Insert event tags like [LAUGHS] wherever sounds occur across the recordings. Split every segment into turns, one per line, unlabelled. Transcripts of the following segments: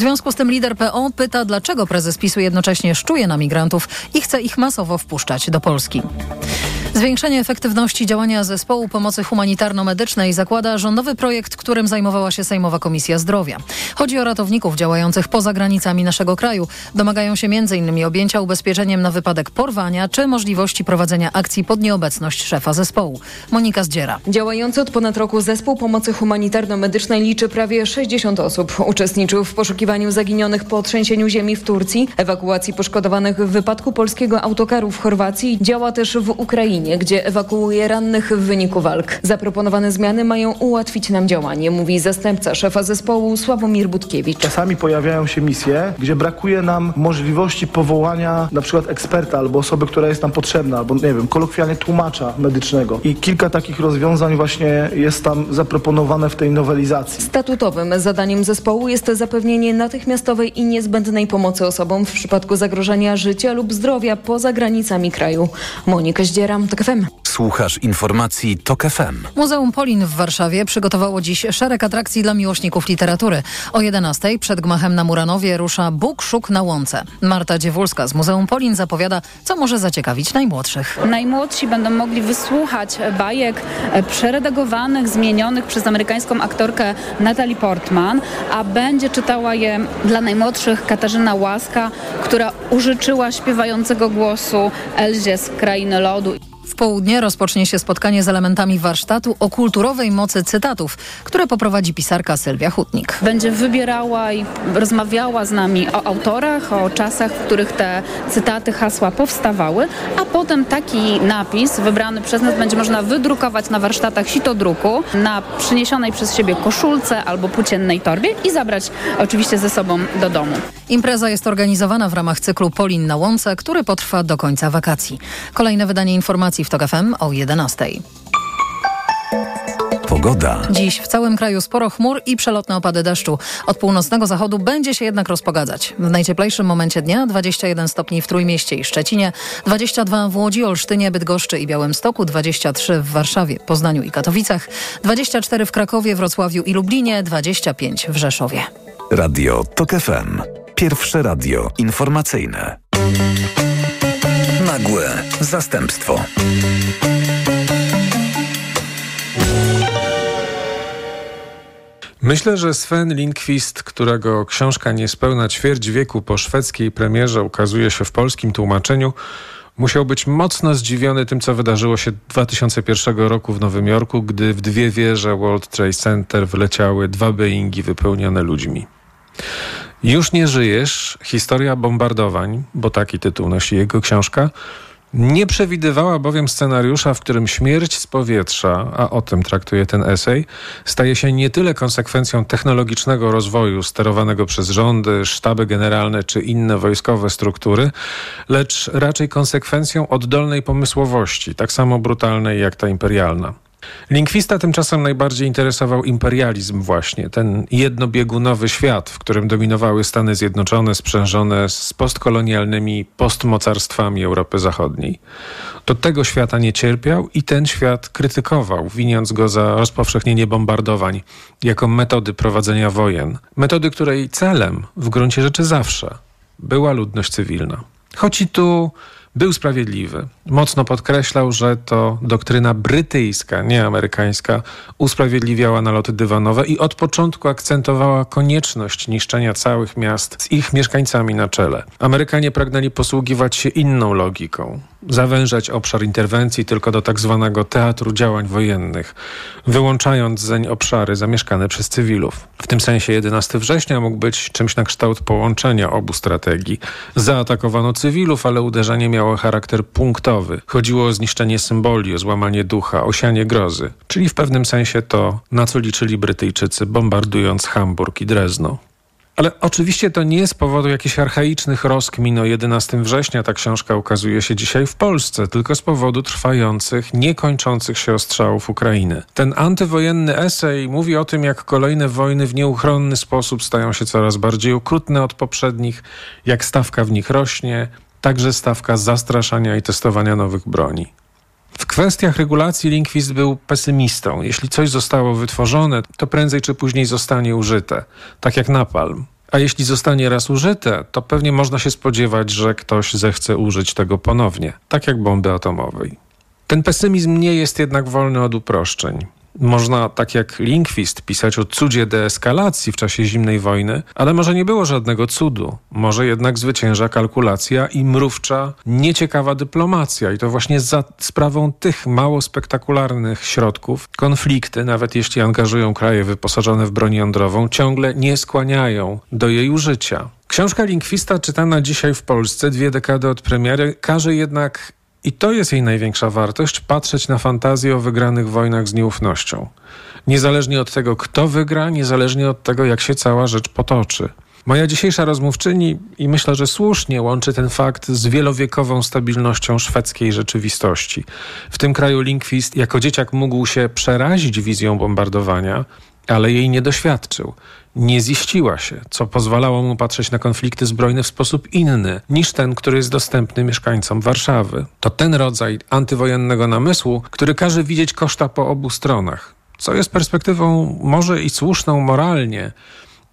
W związku z tym lider PO pyta, dlaczego prezes PiSu jednocześnie szczuje na migrantów i chce ich masowo wpuszczać do Polski. Zwiększenie efektywności działania zespołu pomocy humanitarno-medycznej zakłada rządowy projekt, którym zajmowała się Sejmowa Komisja Zdrowia. Chodzi o ratowników działających poza granicami naszego kraju. Domagają się m.in. objęcia ubezpieczeniem na wypadek porwania czy możliwości prowadzenia akcji pod nieobecność szefa zespołu. Monika Zdziera.
Działający od ponad roku zespół pomocy humanitarno-medycznej liczy prawie 60 osób. Uczestniczył w poszukiwaniu zaginionych po trzęsieniu ziemi w Turcji, ewakuacji poszkodowanych w wypadku polskiego autokaru w Chorwacji. Działa też w Ukrainie gdzie ewakuuje rannych w wyniku walk. Zaproponowane zmiany mają ułatwić nam działanie, mówi zastępca szefa zespołu Sławomir Budkiewicz.
Czasami pojawiają się misje, gdzie brakuje nam możliwości powołania na przykład eksperta albo osoby, która jest nam potrzebna, albo nie wiem, kolokwialnie tłumacza medycznego. I kilka takich rozwiązań właśnie jest tam zaproponowane w tej nowelizacji.
Statutowym zadaniem zespołu jest zapewnienie natychmiastowej i niezbędnej pomocy osobom w przypadku zagrożenia życia lub zdrowia poza granicami kraju. Monika Zdzieram, TOK FM.
Słuchasz informacji TOK FM.
Muzeum Polin w Warszawie przygotowało dziś szereg atrakcji dla miłośników literatury. O 11 przed gmachem na Muranowie rusza Bóg Szuk na Łące. Marta Dziewulska z Muzeum Polin zapowiada, co może zaciekawić najmłodszych.
Najmłodsi będą mogli wysłuchać bajek przeredagowanych, zmienionych przez amerykańską aktorkę Natalie Portman, a będzie czytała je dla najmłodszych Katarzyna Łaska, która użyczyła śpiewającego głosu Elzie z Krainy Lodu.
W południe rozpocznie się spotkanie z elementami warsztatu o kulturowej mocy cytatów, które poprowadzi pisarka Sylwia Hutnik.
Będzie wybierała i rozmawiała z nami o autorach, o czasach, w których te cytaty, hasła powstawały, a potem taki napis wybrany przez nas będzie można wydrukować na warsztatach sitodruku, na przyniesionej przez siebie koszulce albo płóciennej torbie i zabrać oczywiście ze sobą do domu.
Impreza jest organizowana w ramach cyklu Polin na Łące, który potrwa do końca wakacji. Kolejne wydanie informacji w TOK FM o 11.
Pogoda.
Dziś w całym kraju sporo chmur i przelotne opady deszczu. Od północnego zachodu będzie się jednak rozpogadzać. W najcieplejszym momencie dnia 21 stopni w Trójmieście i Szczecinie, 22 w Łodzi, Olsztynie, Bydgoszczy i Białymstoku, 23 w Warszawie, Poznaniu i Katowicach, 24 w Krakowie, Wrocławiu i Lublinie, 25 w Rzeszowie.
Radio TOK FM. Pierwsze radio informacyjne. Nagłe zastępstwo.
Myślę, że Sven Lindqvist, którego książka niespełna ćwierć wieku po szwedzkiej premierze ukazuje się w polskim tłumaczeniu, musiał być mocno zdziwiony tym, co wydarzyło się 2001 roku w Nowym Jorku, gdy w dwie wieże World Trade Center wleciały dwa Boeingi wypełnione ludźmi. Już nie żyjesz. Historia bombardowań, bo taki tytuł nosi jego książka, nie przewidywała bowiem scenariusza, w którym śmierć z powietrza, a o tym traktuje ten esej, staje się nie tyle konsekwencją technologicznego rozwoju sterowanego przez rządy, sztaby generalne czy inne wojskowe struktury, lecz raczej konsekwencją oddolnej pomysłowości, tak samo brutalnej jak ta imperialna. Linkwista tymczasem najbardziej interesował imperializm właśnie, ten jednobiegunowy świat, w którym dominowały Stany Zjednoczone sprzężone z postkolonialnymi postmocarstwami Europy Zachodniej. To tego świata nie cierpiał i ten świat krytykował, winiąc go za rozpowszechnienie bombardowań jako metody prowadzenia wojen. Metody, której celem w gruncie rzeczy zawsze była ludność cywilna. Choć i tu był sprawiedliwy. Mocno podkreślał, że to doktryna brytyjska, nie amerykańska, usprawiedliwiała naloty dywanowe i od początku akcentowała konieczność niszczenia całych miast z ich mieszkańcami na czele. Amerykanie pragnęli posługiwać się inną logiką, zawężać obszar interwencji tylko do tak zwanego teatru działań wojennych, wyłączając zeń obszary zamieszkane przez cywilów. W tym sensie 11 września mógł być czymś na kształt połączenia obu strategii. Zaatakowano cywilów, ale uderzenie miało charakter punktowy. Chodziło o zniszczenie symboli, o złamanie ducha, o sianie grozy. Czyli w pewnym sensie to, na co liczyli Brytyjczycy, bombardując Hamburg i Drezno. Ale oczywiście to nie z powodu jakichś archaicznych rozkmin o 11 września ta książka ukazuje się dzisiaj w Polsce, tylko z powodu trwających, niekończących się ostrzałów Ukrainy. Ten antywojenny esej mówi o tym, jak kolejne wojny w nieuchronny sposób stają się coraz bardziej okrutne od poprzednich, jak stawka w nich rośnie, także stawka zastraszania i testowania nowych broni. W kwestiach regulacji Linkwist był pesymistą. Jeśli coś zostało wytworzone, to prędzej czy później zostanie użyte, tak jak napalm. A jeśli zostanie raz użyte, to pewnie można się spodziewać, że ktoś zechce użyć tego ponownie, tak jak bomby atomowej. Ten pesymizm nie jest jednak wolny od uproszczeń. Można, tak jak Linkvist, pisać o cudzie deeskalacji w czasie zimnej wojny, ale może nie było żadnego cudu. Może jednak zwycięża kalkulacja i mrówcza, nieciekawa dyplomacja. I to właśnie za sprawą tych mało spektakularnych środków konflikty, nawet jeśli angażują kraje wyposażone w broń jądrową, ciągle nie skłaniają do jej użycia. Książka Linkwista czytana dzisiaj w Polsce, dwie dekady od premiery, każe jednak i to jest jej największa wartość patrzeć na fantazję o wygranych wojnach z nieufnością. Niezależnie od tego, kto wygra, niezależnie od tego, jak się cała rzecz potoczy. Moja dzisiejsza rozmówczyni, i myślę, że słusznie, łączy ten fakt z wielowiekową stabilnością szwedzkiej rzeczywistości. W tym kraju Linkvist jako dzieciak mógł się przerazić wizją bombardowania, ale jej nie doświadczył. Nie ziściła się, co pozwalało mu patrzeć na konflikty zbrojne w sposób inny niż ten, który jest dostępny mieszkańcom Warszawy. To ten rodzaj antywojennego namysłu, który każe widzieć koszta po obu stronach, co jest perspektywą może i słuszną moralnie,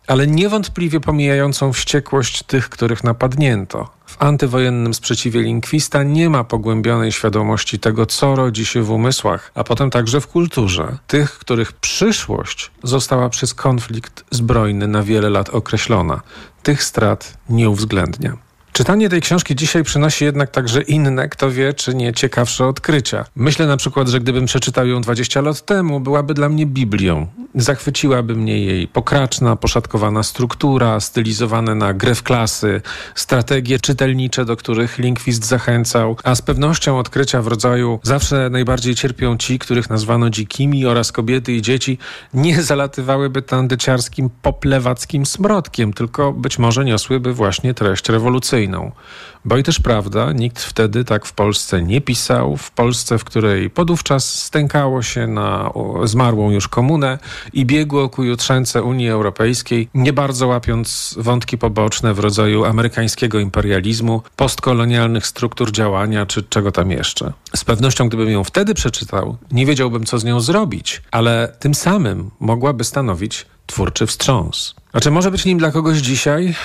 ale niewątpliwie pomijającą wściekłość tych, których napadnięto. W antywojennym sprzeciwie Linkwista nie ma pogłębionej świadomości tego, co rodzi się w umysłach, a potem także w kulturze. Tych, których przyszłość została przez konflikt zbrojny na wiele lat określona. Tych strat nie uwzględnia. Czytanie tej książki dzisiaj przynosi jednak także inne, kto wie, czy nie ciekawsze odkrycia. Myślę na przykład, że gdybym przeczytał ją 20 lat temu, byłaby dla mnie Biblią. Zachwyciłaby mnie jej pokraczna, poszatkowana struktura, stylizowane na grę w klasy, strategie czytelnicze, do których Linkwist zachęcał, a z pewnością odkrycia w rodzaju zawsze najbardziej cierpią ci, których nazwano dzikimi oraz kobiety i dzieci, nie zalatywałyby tandyciarskim, poplewackim smrodkiem, tylko być może niosłyby właśnie treść rewolucyjną. Bo i też prawda, nikt wtedy tak w Polsce nie pisał. W Polsce, w której podówczas stękało się na zmarłą już komunę i biegło ku jutrzęce Unii Europejskiej, nie bardzo łapiąc wątki poboczne w rodzaju amerykańskiego imperializmu, postkolonialnych struktur działania czy czego tam jeszcze. Z pewnością, gdybym ją wtedy przeczytał, nie wiedziałbym, co z nią zrobić, ale tym samym mogłaby stanowić twórczy wstrząs. A czy może być nim dla kogoś dzisiaj?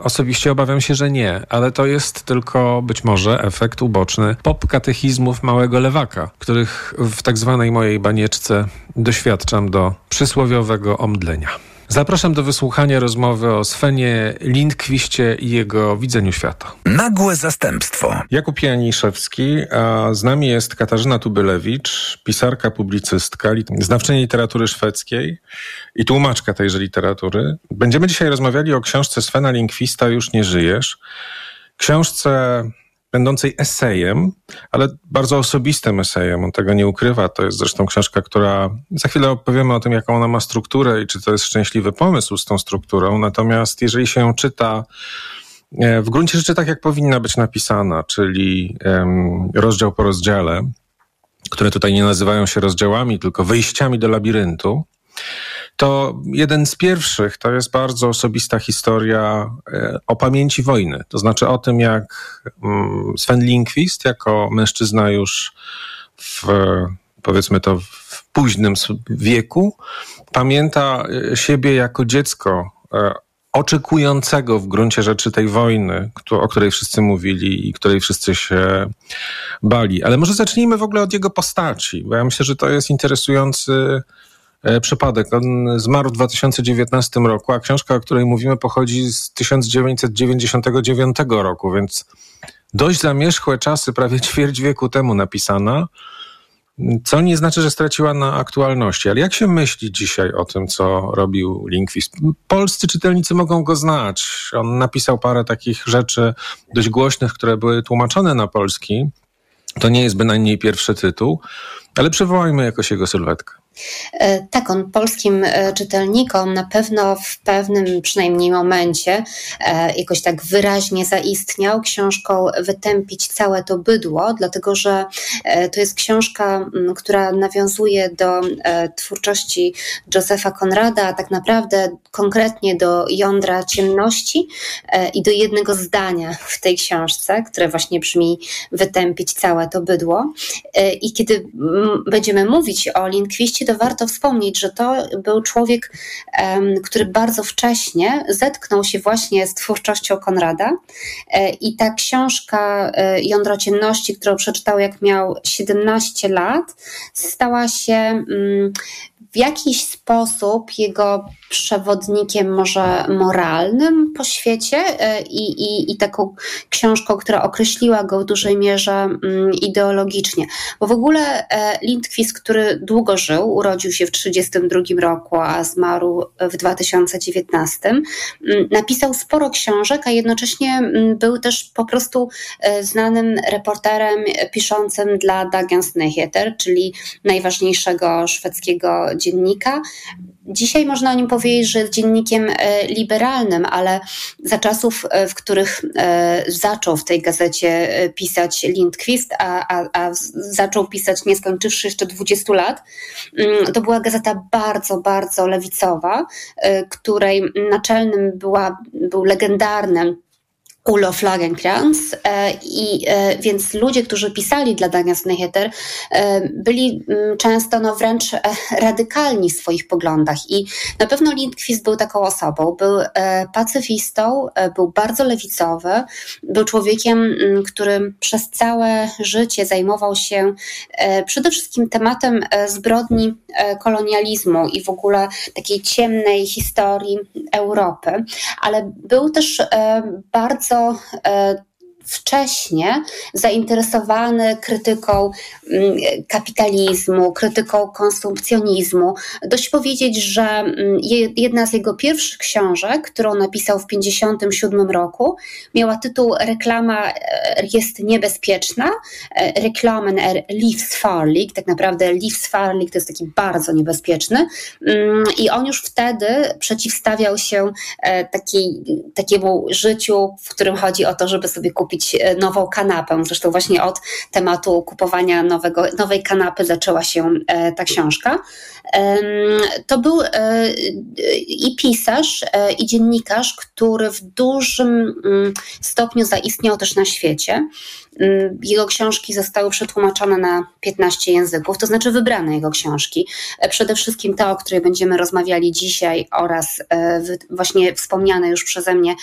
Osobiście obawiam się, że nie, ale to jest tylko być może efekt uboczny pop-katechizmów małego lewaka, których w tak zwanej mojej banieczce doświadczam do przysłowiowego omdlenia. Zapraszam do wysłuchania rozmowy o Svenie Lindkwiście i jego widzeniu świata.
Nagłe zastępstwo.
Jakub Janiszewski, a z nami jest Katarzyna Tubylewicz, pisarka, publicystka, znawczyni literatury szwedzkiej i tłumaczka tejże literatury. Będziemy dzisiaj rozmawiali o książce Svena Lindkwista Już nie żyjesz. Książce będącej esejem, ale bardzo osobistym esejem. On tego nie ukrywa. To jest zresztą książka, która za chwilę opowiemy o tym, jaką ona ma strukturę i czy to jest szczęśliwy pomysł z tą strukturą. Natomiast jeżeli się ją czyta e, w gruncie rzeczy tak, jak powinna być napisana, czyli um, rozdział po rozdziale, które tutaj nie nazywają się rozdziałami, tylko wyjściami do labiryntu, to jeden z pierwszych to jest bardzo osobista historia e, o pamięci wojny. To znaczy o tym, jak mm, Sven Lindqvist, jako mężczyzna już w, powiedzmy to, w późnym wieku, pamięta e, siebie jako dziecko e, oczekującego w gruncie rzeczy tej wojny, o której wszyscy mówili i której wszyscy się bali. Ale może zacznijmy w ogóle od jego postaci, bo ja myślę, że to jest interesujący przypadek. On zmarł w 2019 roku, a książka, o której mówimy, pochodzi z 1999 roku, więc dość zamierzchłe czasy, prawie [LAUGHS] ćwierć wieku temu napisana, co nie znaczy, że straciła na aktualności. Ale jak się myśli dzisiaj o tym, co robił Linkwist? Polscy czytelnicy mogą go znać. On napisał parę takich rzeczy dość głośnych, które były tłumaczone na polski. To nie jest bynajmniej pierwszy tytuł, ale przywołajmy jakoś jego sylwetkę.
E, tak, on polskim e, czytelnikom na pewno w pewnym przynajmniej momencie e, jakoś tak wyraźnie zaistniał książką Wytępić całe to bydło, dlatego że to jest książka, która nawiązuje do twórczości Józefa Konrada, a tak naprawdę konkretnie do jądra ciemności i do jednego zdania w tej książce, które właśnie brzmi Wytępić całe to bydło. I kiedy będziemy mówić o Lindkwiście, to warto wspomnieć, że to był człowiek, który bardzo wcześnie zetknął się właśnie z twórczością Konrada e, i ta książka e, Jądro Ciemności, którą przeczytał jak miał 17 lat, stała się mm, jakiś sposób jego przewodnikiem może moralnym po świecie e, i, i, i taką książką, która określiła go w dużej mierze mm, ideologicznie. Bo w ogóle e, Lindquist, który długo żył, urodził się w 1932 roku, a zmarł w 2019, mm, napisał sporo książek, a jednocześnie mm, był też po prostu e, znanym reporterem piszącym dla Dagens Nyheter, czyli najważniejszego szwedzkiego dziennika. Dzisiaj można o nim powiedzieć, że jest dziennikiem e, liberalnym, ale za czasów, e, w których e, zaczął w tej gazecie pisać Lindquist, a, a, a zaczął pisać nie skończywszy jeszcze 20 lat, mm, to była gazeta bardzo, bardzo lewicowa, której naczelnym była, był legendarny Ulof Lagercrantz e, i e, więc ludzie, którzy pisali dla Dania Sneheter e, byli mm, często no wręcz radykalni w swoich poglądach. I na pewno Lindqvist był taką osobą, był pacyfistą, był bardzo lewicowy, był człowiekiem, mm, który przez całe życie zajmował się przede wszystkim tematem zbrodni kolonializmu i w ogóle takiej ciemnej historii Europy, ale był też bardzo e, wcześnie zainteresowany krytyką mm, kapitalizmu, krytyką konsumpcjonizmu. Dość powiedzieć, że mm, jedna z jego pierwszich książek, którą napisał w 1957 roku, miała tytuł Reklama e, jest niebezpieczna. E, Reklamen er livsfarlig, tak naprawdę livsfarlig to jest taki bardzo niebezpieczny. Mm, I on już wtedy przeciwstawiał się e, takiej, takiemu życiu, w którym chodzi o to, żeby sobie kupić kupić e, nową kanapę. Zresztą właśnie od tematu kupowania nowego, nowej kanapy zaczęła się e, ta książka. To był e, i pisarz, i dziennikarz, który w dużym mm, stopniu zaistniał też na świecie. Mm, jego książki zostały przetłumaczone na 15 języków, to znaczy wybrane jego książki. Przede wszystkim ta, o której będziemy rozmawiali dzisiaj, oraz właśnie wspomniane już przeze mnie,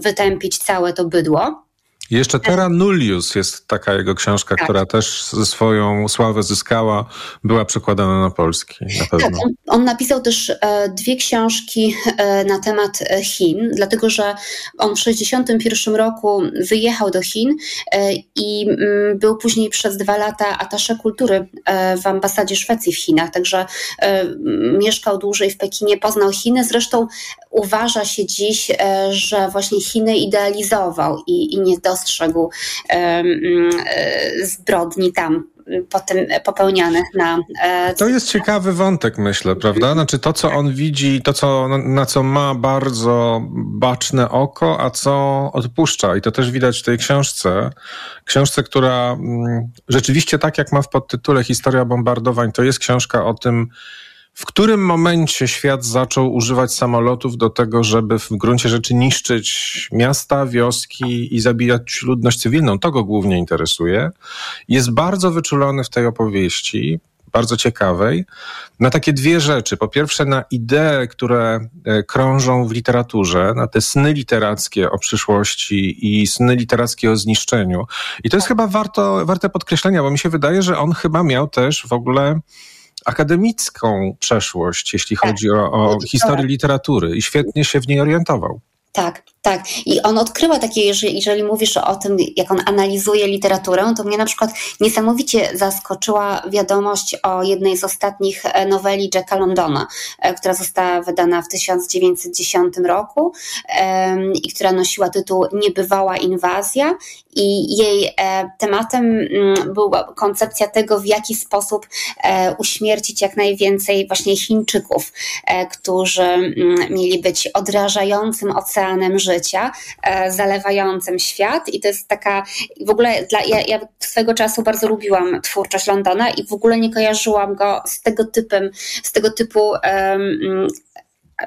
wytępić całe to bydło.
Jeszcze Terra Nullius jest taka jego książka, tak. która też swoją sławę zyskała, była przekładana na polski na
pewno. Tak, on, on napisał też e, dwie książki e, na temat e, Chin, dlatego że on w 1961 roku wyjechał do Chin e, i m, mm, był później przez dwa lata atasze kultury e, w ambasadzie Szwecji w Chinach, także e, mieszkał dłużej w Pekinie, poznał Chiny, zresztą uważa się dziś, że właśnie Chiny idealizował i, i nie dostał dostrzegł e, zbrodni tam potem popełnianych na.
E, to jest ciekawy wątek, myślę, prawda? Znaczy to, co on widzi, to, co, na co ma bardzo baczne oko, a co odpuszcza. I to też widać w tej książce. Książce, która mm, rzeczywiście, tak jak ma w podtytule Historia bombardowań, to jest książka o tym, w którym momencie świat zaczął używać samolotów do tego, żeby w gruncie rzeczy niszczyć miasta, wioski i zabijać ludność cywilną? To go głównie interesuje. Jest bardzo wyczulony w tej opowieści, bardzo ciekawej, na takie dwie rzeczy. Po pierwsze, na idee, które e, krążą w literaturze, na te sny literackie o przyszłości i sny literackie o zniszczeniu. I to jest chyba warto, warte podkreślenia, bo mi się wydaje, że on chyba miał też w ogóle akademicką przeszłość, jeśli tak. chodzi o, o historię literatury i świetnie się w niej orientował.
Tak, tak. I on odkryła takie, jeżeli, jeżeli mówisz o tym, jak on analizuje literaturę, to mnie na przykład niesamowicie zaskoczyła wiadomość o jednej z ostatnich e, noweli Jacka Londona, e, która została wydana w 1910 roku i która nosiła tytuł Niebywała inwazja i jej e, tematem mm, była koncepcja tego, w jaki sposób uśmiercić jak najwięcej właśnie Chińczyków, którzy mm, mieli być odrażającym oceanem życia życia, e, zalewającym świat. I to jest taka, w ogóle dla, ja, ja swego czasu bardzo lubiłam twórczość Londona i w ogóle nie kojarzyłam go z tego typem, z tego typu um,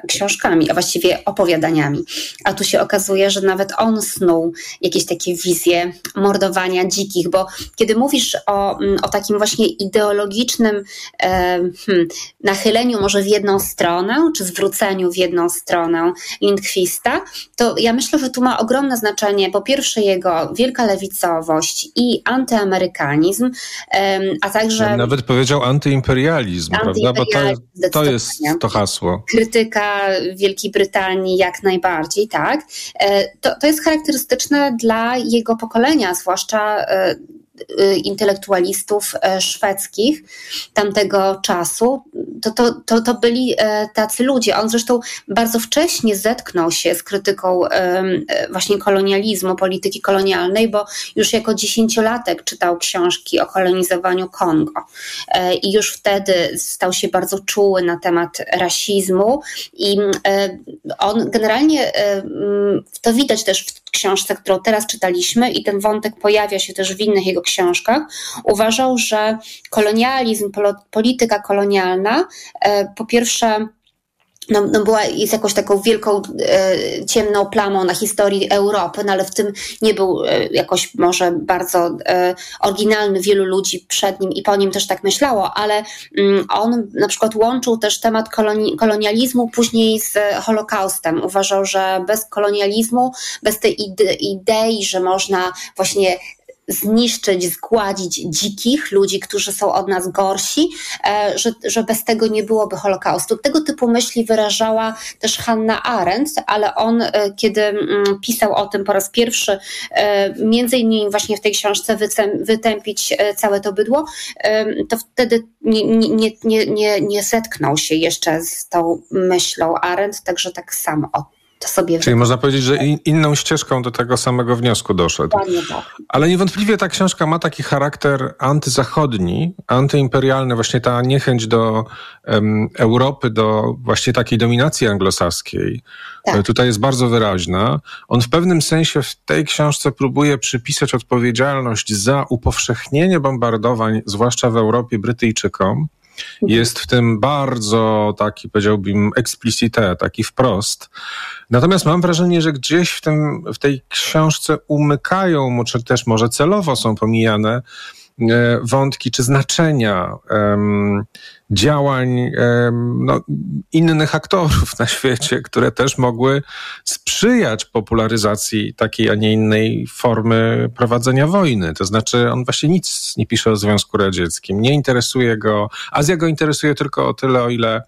książkami, a właściwie opowiadaniami. A tu się okazuje, że nawet on snuł jakieś takie wizje mordowania dzikich, bo kiedy mówisz o, mm, o takim właśnie ideologicznym e, hmm, nachyleniu może w jedną stronę, czy zwróceniu w jedną stronę Lindquista, to ja myślę, że tu ma ogromne znaczenie po pierwsze jego wielka lewicowość i antyamerykanizm, a także...
Nawet powiedział antyimperializm, prawda? Bo to, to jest to hasło.
Krytyka Wielkiej Brytanii jak najbardziej, tak. E, to, to jest charakterystyczne dla jego pokolenia, zwłaszcza e, intelektualistów e, szwedzkich tamtego czasu, to, to, to, to byli e, tacy ludzie. On zresztą bardzo wcześnie zetknął się z krytyką e, właśnie kolonializmu, polityki kolonialnej, bo już jako dziesięciolatek czytał książki o kolonizowaniu Kongo. I już wtedy stał się bardzo czuły na temat rasizmu i on generalnie, to widać też w książce, którą teraz czytaliśmy i ten wątek pojawia się też w innych jego książkach, uważał, że kolonializm, polityka kolonialna e, po pierwsze no, no była, jest jakąś taką wielką e, ciemną plamą na historii Europy, no ale w tym nie był e, jakoś może bardzo e, oryginalny. Wielu ludzi przed nim i po nim też tak myślało, ale mm, on na przykład łączył też temat koloni kolonializmu później z Holokaustem. Uważał, że bez kolonializmu, bez tej idei, że można właśnie zniszczyć, zgładzić dzikich ludzi, którzy są od nas gorsi, e, że, że bez tego nie byłoby Holokaustu. Tego typu myśli wyrażała też Hanna Arendt, ale on, e, kiedy mm, pisał o tym po raz pierwszy, e, między innymi właśnie w tej książce Wytępić całe to bydło, to wtedy nie, nie, nie, nie, nie zetknął się jeszcze z tą myślą Arendt, także tak samo o to sobie.
Czyli można powiedzieć, że in, inną ścieżką do tego samego wniosku doszedł.
Tak.
Ale niewątpliwie ta książka ma taki charakter antyzachodni, antyimperialny, właśnie ta niechęć do um, Europy, do właśnie takiej dominacji anglosaskiej. Tak. Tutaj jest bardzo wyraźna. On w pewnym sensie w tej książce próbuje przypisać odpowiedzialność za upowszechnienie bombardowań, zwłaszcza w Europie, Brytyjczykom. Jest w tym bardzo taki, powiedziałbym, explicite, taki wprost. Natomiast mam wrażenie, że gdzieś w, tym, w tej książce umykają, czy też może celowo są pomijane wątki czy znaczenia um, działań um, no, innych aktorów na świecie, które też mogły sprzyjać popularyzacji takiej, a nie innej formy prowadzenia wojny. To znaczy, on właśnie nic nie pisze o Związku Radzieckim, nie interesuje go. Azja go interesuje tylko o tyle, o ile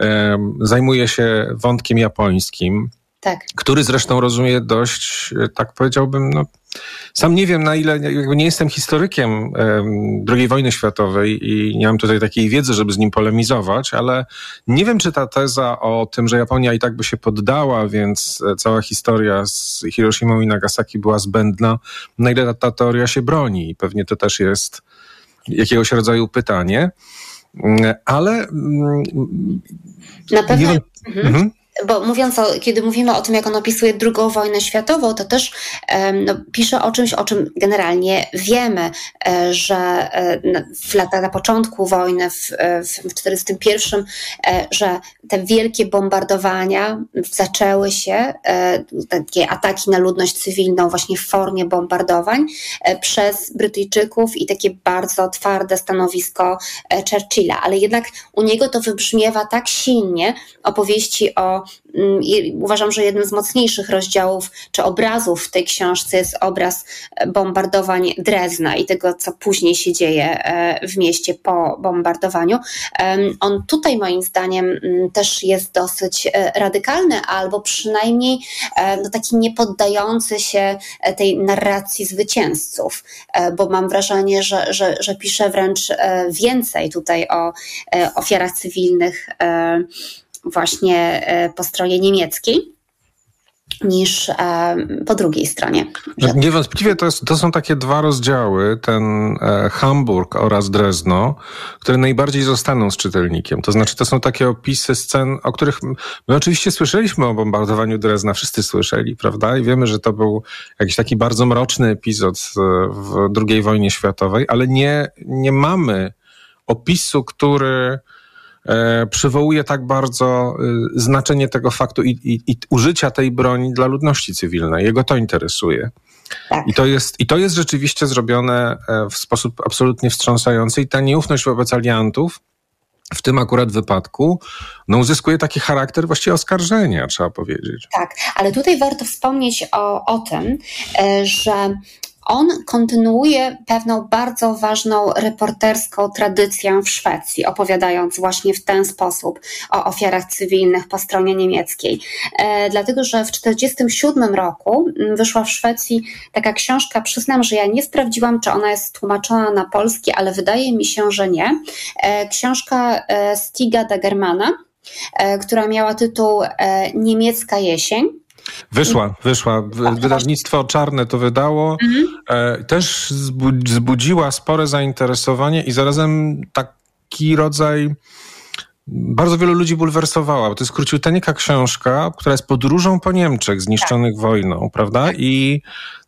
um, zajmuje się wątkiem japońskim. Tak. Który zresztą rozumie dość, tak powiedziałbym, no, sam nie wiem na ile, jakby nie jestem historykiem II wojny światowej i nie mam tutaj takiej wiedzy, żeby z nim polemizować, ale nie wiem, czy ta teza o tym, że Japonia i tak by się poddała, więc e, cała historia z Hiroshima i Nagasaki była zbędna, na ile ta, ta teoria się broni. Pewnie to też jest jakiegoś rodzaju pytanie. Mm, ale. Mm,
na pewno. Nie mhm. Mhm bo mówiąc o, kiedy mówimy o tym, jak on opisuje drugą wojnę światową, to też no, pisze o czymś, o czym generalnie wiemy, e, że e, w lata, na początku wojny, w 1941, e, że te wielkie bombardowania zaczęły się, takie ataki na ludność cywilną właśnie w formie bombardowań przez Brytyjczyków i takie bardzo twarde stanowisko Churchilla, ale jednak u niego to wybrzmiewa tak silnie opowieści o I uważam, że jednym z mocniejszych rozdziałów czy obrazów w tej książce jest obraz e, bombardowań Drezna i tego, co później się dzieje e, w mieście po bombardowaniu. On tutaj moim zdaniem mm, też jest dosyć e, radykalny, albo przynajmniej no, taki niepoddający się tej narracji zwycięzców, bo mam wrażenie, że, że, że pisze wręcz więcej tutaj o ofiarach cywilnych właśnie e, po stronie niemieckiej niż e, po drugiej stronie.
Że... Niewątpliwie to, jest, to są takie dwa rozdziały, ten e, Hamburg oraz Drezno, które najbardziej zostaną z czytelnikiem. To znaczy, to są takie opisy scen, o których my oczywiście słyszeliśmy o bombardowaniu Drezna, wszyscy słyszeli, prawda? I wiemy, że to był jakiś taki bardzo mroczny epizod w II wojnie światowej, ale nie, nie mamy opisu, który przywołuje tak bardzo e, znaczenie tego faktu i, i, i, użycia tej broni dla ludności cywilnej. Jego to interesuje. Tak. I, to jest, I to jest rzeczywiście zrobione w sposób absolutnie wstrząsający i ta nieufność wobec aliantów w tym akurat wypadku no, uzyskuje taki charakter właściwie oskarżenia, trzeba powiedzieć.
Tak, ale tutaj warto wspomnieć o, o tym, że on kontynuuje pewną bardzo ważną reporterską tradycję w Szwecji, opowiadając właśnie w ten sposób o ofiarach cywilnych po stronie niemieckiej. E, dlatego, że w 1947 roku mm, wyszła w Szwecji taka książka, przyznam, że ja nie sprawdziłam, czy ona jest tłumaczona na polski, ale wydaje mi się, że nie. E, książka e, Stiga Dagermana, e, która miała tytuł e, Niemiecka jesień.
Wyszła, wyszła. Wydawnictwo Czarne to wydało. Mhm. E, też zbudziła spore zainteresowanie i zarazem taki rodzaj bardzo wielu ludzi bulwersowała. To jest króciuteńka książka, która jest podróżą po Niemczech zniszczonych tak. wojną, prawda? I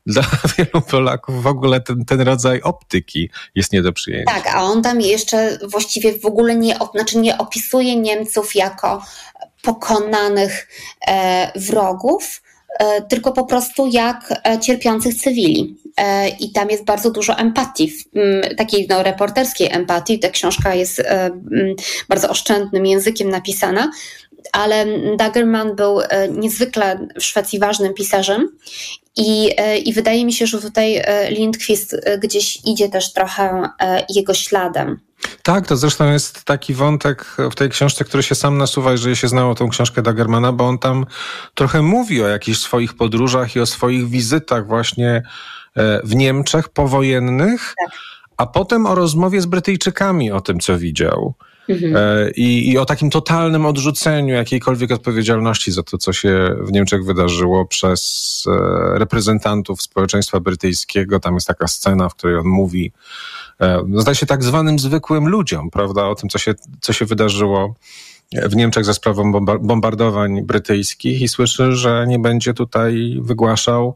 dla [LAUGHS] wielu Polaków w ogóle ten, ten rodzaj optyki jest nie do przyjęcia.
Tak, a on tam jeszcze właściwie w ogóle nie, znaczy nie opisuje Niemców jako pokonanych e, wrogów, e, tylko po prostu jak e, cierpiących cywili. I tam jest bardzo dużo empatii, takiej no, reporterskiej empatii. Ta książka jest bardzo oszczędnym językiem napisana, ale Dagerman był niezwykle w Szwecji ważnym pisarzem i, i wydaje mi się, że tutaj Lindqvist gdzieś idzie też trochę jego śladem.
Tak, to zresztą jest taki wątek w tej książce, który się sam nasuwa, jeżeli się znało tą książkę Dagermana, bo on tam trochę mówi o jakichś swoich podróżach i o swoich wizytach właśnie e, w Niemczech powojennych, tak. a potem o rozmowie z Brytyjczykami o tym, co widział. Mhm. E, I, I, o takim totalnym odrzuceniu jakiejkolwiek odpowiedzialności za to, co się w Niemczech wydarzyło przez e, reprezentantów społeczeństwa brytyjskiego. Tam jest taka scena, w której on mówi, E, no, zdaje się tak zwanym zwykłym ludziom, prawda, o tym, co się, co się wydarzyło w Niemczech za sprawą bombardowań brytyjskich i słyszy, że nie będzie tutaj wygłaszał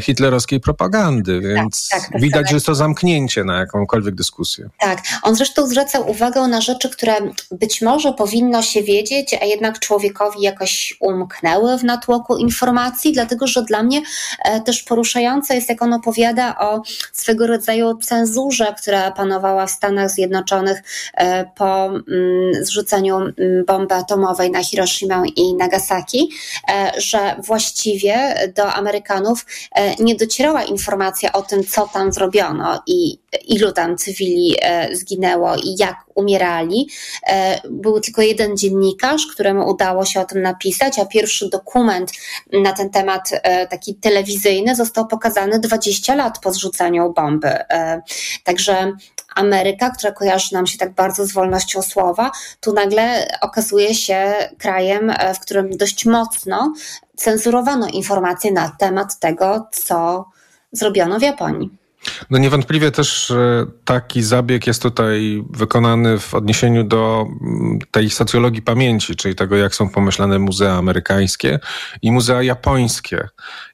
hitlerowskiej propagandy, tak, więc tak, tak, widać, że jest to zamknięcie na jakąkolwiek dyskusję.
Tak, on zresztą zwraca uwagę na rzeczy, które być może powinno się wiedzieć, a jednak człowiekowi jakoś umknęły w natłoku informacji, dlatego że dla mnie e, też poruszające jest, jak on opowiada o swego rodzaju cenzurze, która panowała w Stanach Zjednoczonych e, po mm, zrzuceniu mm, bomby atomowej na Hiroshima i Nagasaki, że właściwie do Amerykanów E, nie docierała informacja o tym, co tam zrobiono i ilu tam cywili e, zginęło i jak umierali. E, był tylko jeden dziennikarz, któremu udało się o tym napisać, a pierwszy dokument na ten temat, taki telewizyjny, został pokazany 20 lat po zrzuceniu bomby. Także Ameryka, która kojarzy nam się tak bardzo z wolnością słowa, tu nagle okazuje się krajem, w którym dość mocno cenzurowano informacje na temat tego, co zrobiono w Japonii.
No niewątpliwie też taki zabieg jest tutaj wykonany w odniesieniu do mm, tej socjologii pamięci, czyli tego, jak są pomyślane muzea amerykańskie i muzea japońskie.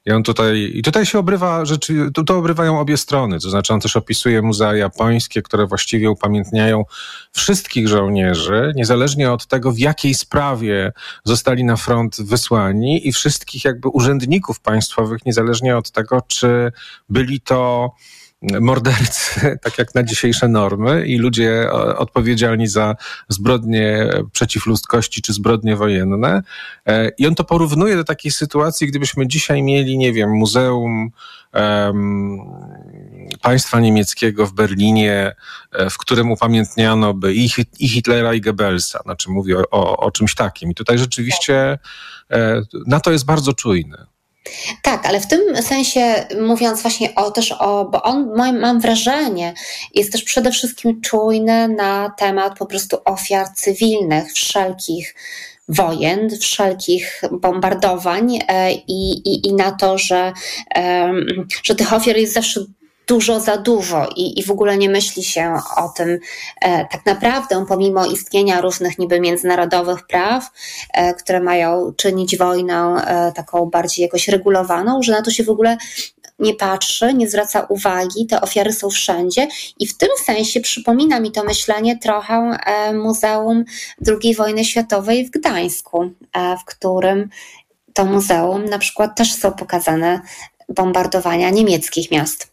I on tutaj, i tutaj się obrywa rzeczy, to, to obrywają obie strony, to znaczy on też opisuje muzea japońskie, które właściwie upamiętniają wszystkich żołnierzy, niezależnie od tego, w jakiej sprawie zostali na front wysłani i wszystkich jakby urzędników państwowych, niezależnie od tego, czy byli to mordercy, [LAUGHS] tak jak na dzisiejsze normy, i ludzie odpowiedzialni za zbrodnie przeciw ludzkości czy zbrodnie wojenne. E, I on to porównuje do takiej sytuacji, gdybyśmy dzisiaj mieli, nie wiem, muzeum um, państwa niemieckiego w Berlinie, e, w którym upamiętniano by i, i Hitlera, i Goebbelsa. Znaczy mówię o, o, o czymś takim. I tutaj rzeczywiście e, na to jest bardzo czujny.
Tak, ale w tym sensie mówiąc właśnie o też o, bo on mam wrażenie, jest też przede wszystkim czujny na temat po prostu ofiar cywilnych, wszelkich wojen, wszelkich bombardowań e, i, i, i na to, że, że tych ofiar jest zawsze dużo za dużo i, i w ogóle nie myśli się o tym e, tak naprawdę, pomimo istnienia różnych niby międzynarodowych praw, e, które mają czynić wojnę e, taką bardziej jakoś regulowaną, że na to się w ogóle nie patrzy, nie zwraca uwagi, te ofiary są wszędzie i w tym sensie przypomina mi to myślenie trochę e, Muzeum II wojny światowej w Gdańsku, e, w którym to muzeum na przykład też są pokazane bombardowania niemieckich miast.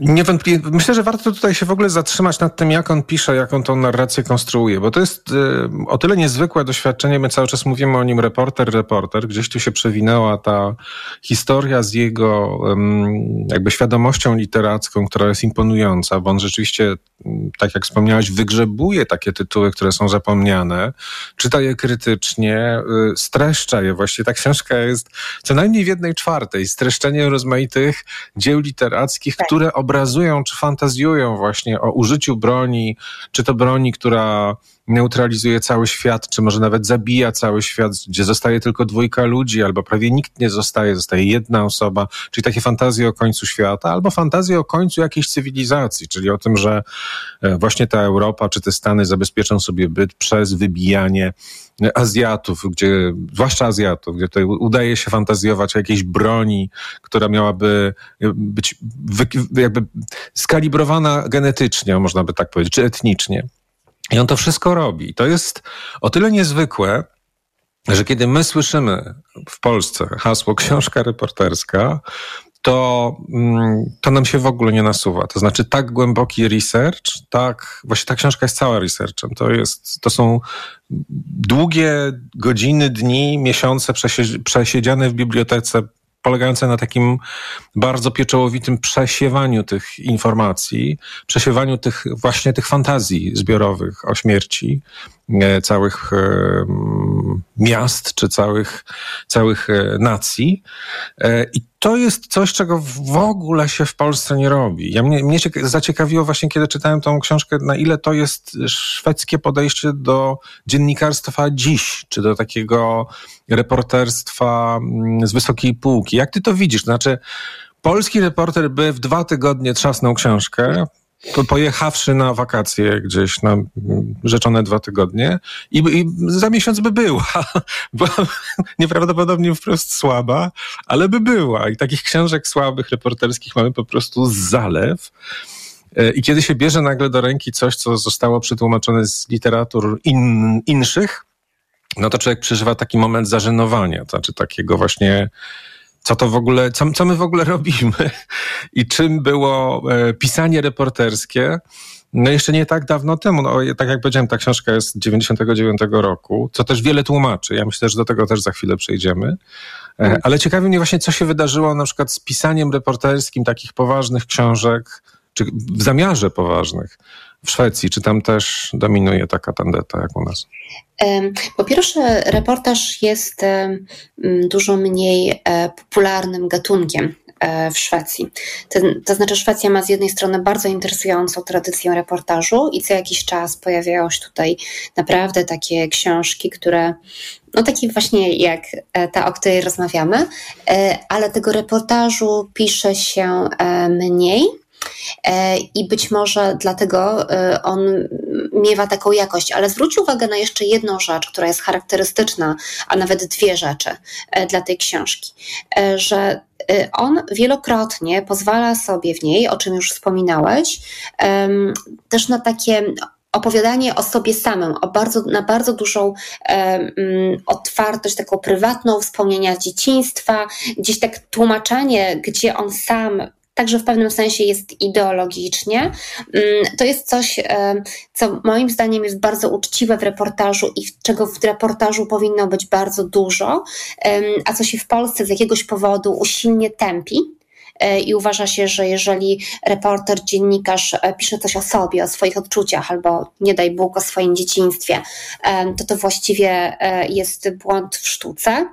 Niewątpliwie. Myślę, że warto tutaj się w ogóle zatrzymać nad tym, jak on pisze, jak on tą narrację konstruuje, bo to jest y, o tyle niezwykłe doświadczenie. My cały czas mówimy o nim reporter, reporter. Gdzieś tu się przewinęła ta historia z jego jakby świadomością literacką, która jest imponująca, bo on rzeczywiście, tak jak wspomniałeś, wygrzebuje takie tytuły, które są zapomniane, czyta je krytycznie, y, streszcza je. Właściwie ta książka jest co najmniej w jednej czwartej streszczenie rozmaitych dzieł literackich, tak. które obrazują czy fantazjują właśnie o użyciu broni, czy to broni, która neutralizuje cały świat, czy może nawet zabija cały świat, gdzie zostaje tylko dwójka ludzi, albo prawie nikt nie zostaje, zostaje jedna osoba, czyli takie fantazje o końcu świata, albo fantazje o końcu jakiejś cywilizacji, czyli o tym, że e, właśnie ta Europa czy te Stany zabezpieczą sobie byt przez wybijanie Azjatów, gdzie, zwłaszcza Azjatów, gdzie tutaj udaje się fantazjować o jakiejś broni, która miałaby być jakby skalibrowana genetycznie, można by tak powiedzieć, czy etnicznie. I on to wszystko robi. To jest o tyle niezwykłe, że kiedy my słyszymy w Polsce hasło książka reporterska, to, mm, to nam się w ogóle nie nasuwa. To znaczy tak głęboki research, tak, właśnie ta książka jest cała researchem. To, jest, to są długie godziny, dni, miesiące przesiedziane w bibliotece polegające na takim bardzo pieczołowitym przesiewaniu tych informacji, przesiewaniu tych właśnie tych fantazji zbiorowych o śmierci e, całych e, miast czy całych, całych e, nacji. I to jest coś, czego w ogóle się w Polsce nie robi. Ja mnie, mnie zaciekawiło właśnie, kiedy czytałem tą książkę, na ile to jest szwedzkie podejście do dziennikarstwa dziś, czy do takiego reporterstwa mm, z wysokiej półki. Jak ty to widzisz? Znaczy, polski reporter by w dwa tygodnie trzasnął książkę, pojechawszy na wakacje gdzieś na rzeczone dwa tygodnie i, i za miesiąc by była. [LAUGHS] Była [LAUGHS] nieprawdopodobnie wprost słaba, ale by była. I takich książek słabych, reporterskich mamy po prostu zalew. E, I kiedy się bierze nagle do ręki coś, co zostało przetłumaczone z literatur in, inszych, no to człowiek przeżywa taki moment zażenowania, to znaczy takiego właśnie co to w ogóle, co, co my w ogóle robimy i czym było e, pisanie reporterskie. No jeszcze nie tak dawno temu, no, tak jak powiedziałem, ta książka jest z 99 roku, co też wiele tłumaczy. Ja myślę, że do tego też za chwilę przejdziemy. E, ale ciekawi mnie właśnie, co się wydarzyło na przykład z pisaniem reporterskim takich poważnych książek, czy w zamiarze poważnych w Szwecji? Czy tam też dominuje taka tandeta jak u nas?
Po pierwsze, reportaż jest dużo mniej e, popularnym gatunkiem e, w Szwecji. To, to, znaczy, Szwecja ma z jednej strony bardzo interesującą tradycję reportażu i co jakiś czas pojawiają się tutaj naprawdę takie książki, które, no takie właśnie jak e, ta, o której rozmawiamy, ale tego reportażu pisze się mniej i być może dlatego e, on miewa taką jakość. Ale zwróć uwagę na jeszcze jedną rzecz, która jest charakterystyczna, a nawet dwie rzeczy e, dla tej książki, że on wielokrotnie pozwala sobie w niej, o czym już wspominałeś, też na takie opowiadanie o sobie samym, o bardzo, na bardzo dużą otwartość, taką prywatną, wspomnienia dzieciństwa, gdzieś tak tłumaczenie, gdzie on sam także w pewnym sensie jest ideologicznie. Mm, to jest coś, co moim zdaniem jest bardzo uczciwe w reportażu i czego w reportażu powinno być bardzo dużo, a co się w Polsce z jakiegoś powodu usilnie tępi. E, i uważa się, że jeżeli reporter, dziennikarz e, pisze coś o sobie, o swoich odczuciach albo nie daj Bóg o swoim dzieciństwie, e, to to właściwie jest błąd w sztuce.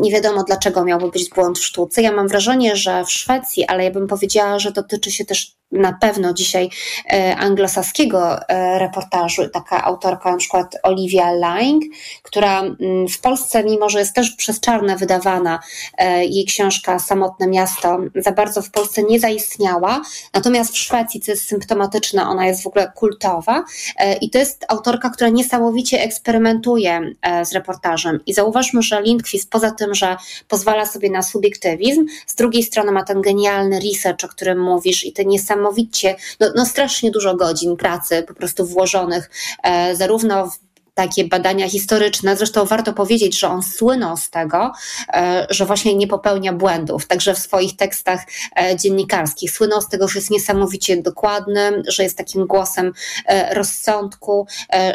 Nie wiadomo dlaczego miałby być błąd w sztuce. Ja mam wrażenie, że w Szwecji, ale ja bym powiedziała, że dotyczy się też na pewno dzisiaj e, anglosaskiego e, reportażu, taka autorka na przykład Olivia Lang, która mm, w Polsce, mimo że jest też przez czarne wydawana, e, jej książka Samotne Miasto za bardzo w Polsce nie zaistniała, natomiast w Szwecji, co jest symptomatyczne, ona jest w ogóle kultowa i to jest autorka, która niesamowicie eksperymentuje z reportażem. I zauważmy, że Lindqvist poza tym, że pozwala sobie na subiektywizm, z drugiej strony ma ten genialny research, o którym mówisz i te niesamowite niesamowicie, no, no strasznie dużo godzin pracy po prostu włożonych e, zarówno w takie badania historyczne. Zresztą warto powiedzieć, że on słynął z tego, e, że właśnie nie popełnia błędów, także w swoich tekstach e, dziennikarskich. Słynął z tego, że jest niesamowicie dokładny, że jest takim głosem e, rozsądku,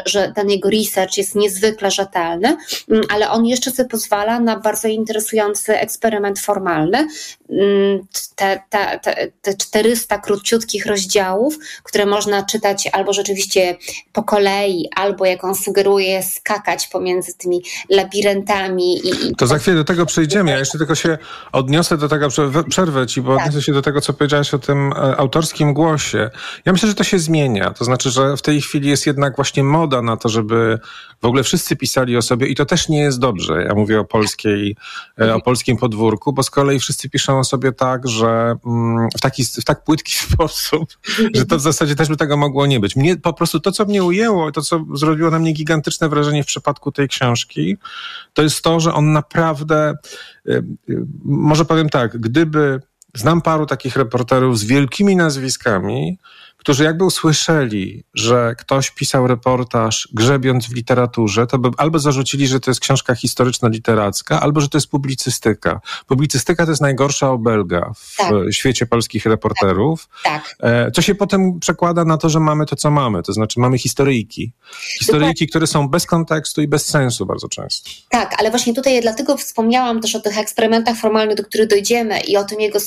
że ten jego research jest niezwykle rzetelny, mm, ale on jeszcze sobie pozwala na bardzo interesujący eksperyment formalny. Mm, te, te, te, te 400 króciutkich rozdziałów, które można czytać albo rzeczywiście po kolei, albo jak on sugeruje, próbuje skakać pomiędzy tymi labiryntami. I,
to za chwilę do tego przejdziemy. Ja jeszcze tylko się odniosę do tego, przerwę ci, bo tak. odniosę się do tego, co powiedziałaś o tym e, autorskim głosie. Ja myślę, że to się zmienia. To znaczy, że w tej chwili jest jednak właśnie moda na to, żeby w ogóle wszyscy pisali o sobie i to też nie jest dobrze. Ja mówię o polskiej, e, o polskim podwórku, bo z kolei wszyscy piszą o sobie tak, że mm, w taki, w tak płytki [LAUGHS] sposób, że to w zasadzie też by tego mogło nie być. Mnie po prostu to, co mnie ujęło, to, co zrobiło na mnie gigantyczne wrażenie w przypadku tej książki, to jest to, że on naprawdę, y, y, może powiem tak, gdyby znam paru takich reporterów z wielkimi nazwiskami, którzy jakby usłyszeli, że ktoś pisał reportaż grzebiąc w literaturze, to by albo zarzucili, że to jest książka historyczno-literacka, albo że to jest publicystyka. Publicystyka to jest najgorsza obelga w tak. świecie polskich reporterów, tak. tak. E, co się potem przekłada na to, że mamy to, co mamy, to znaczy mamy historyjki. Historyjki, które są bez kontekstu i bez sensu bardzo często.
Tak, ale właśnie tutaj dlatego wspomniałam też o tych eksperymentach formalnych, do których dojdziemy i o tym jego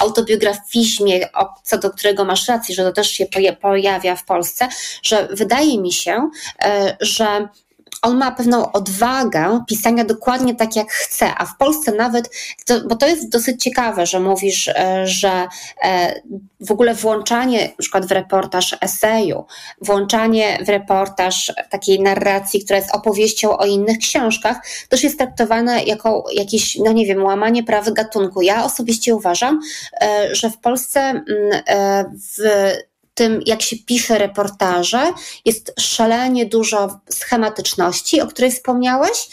autobiografizmie, co do którego masz rację, że to też się pojawia w Polsce, że wydaje mi się, e, że on ma pewną odwagę pisania dokładnie tak, jak chce, a w Polsce nawet, to, bo to jest dosyć ciekawe, że mówisz, e, że e, w ogóle włączanie na przykład w reportaż eseju, włączanie w reportaż takiej narracji, która jest opowieścią o innych książkach, też jest traktowane jako jakieś, no nie wiem, łamanie praw gatunku. Ja osobiście uważam, że w Polsce mm, w tym, jak się pisze reportaże, jest szalenie dużo schematyczności, o której wspomniałeś,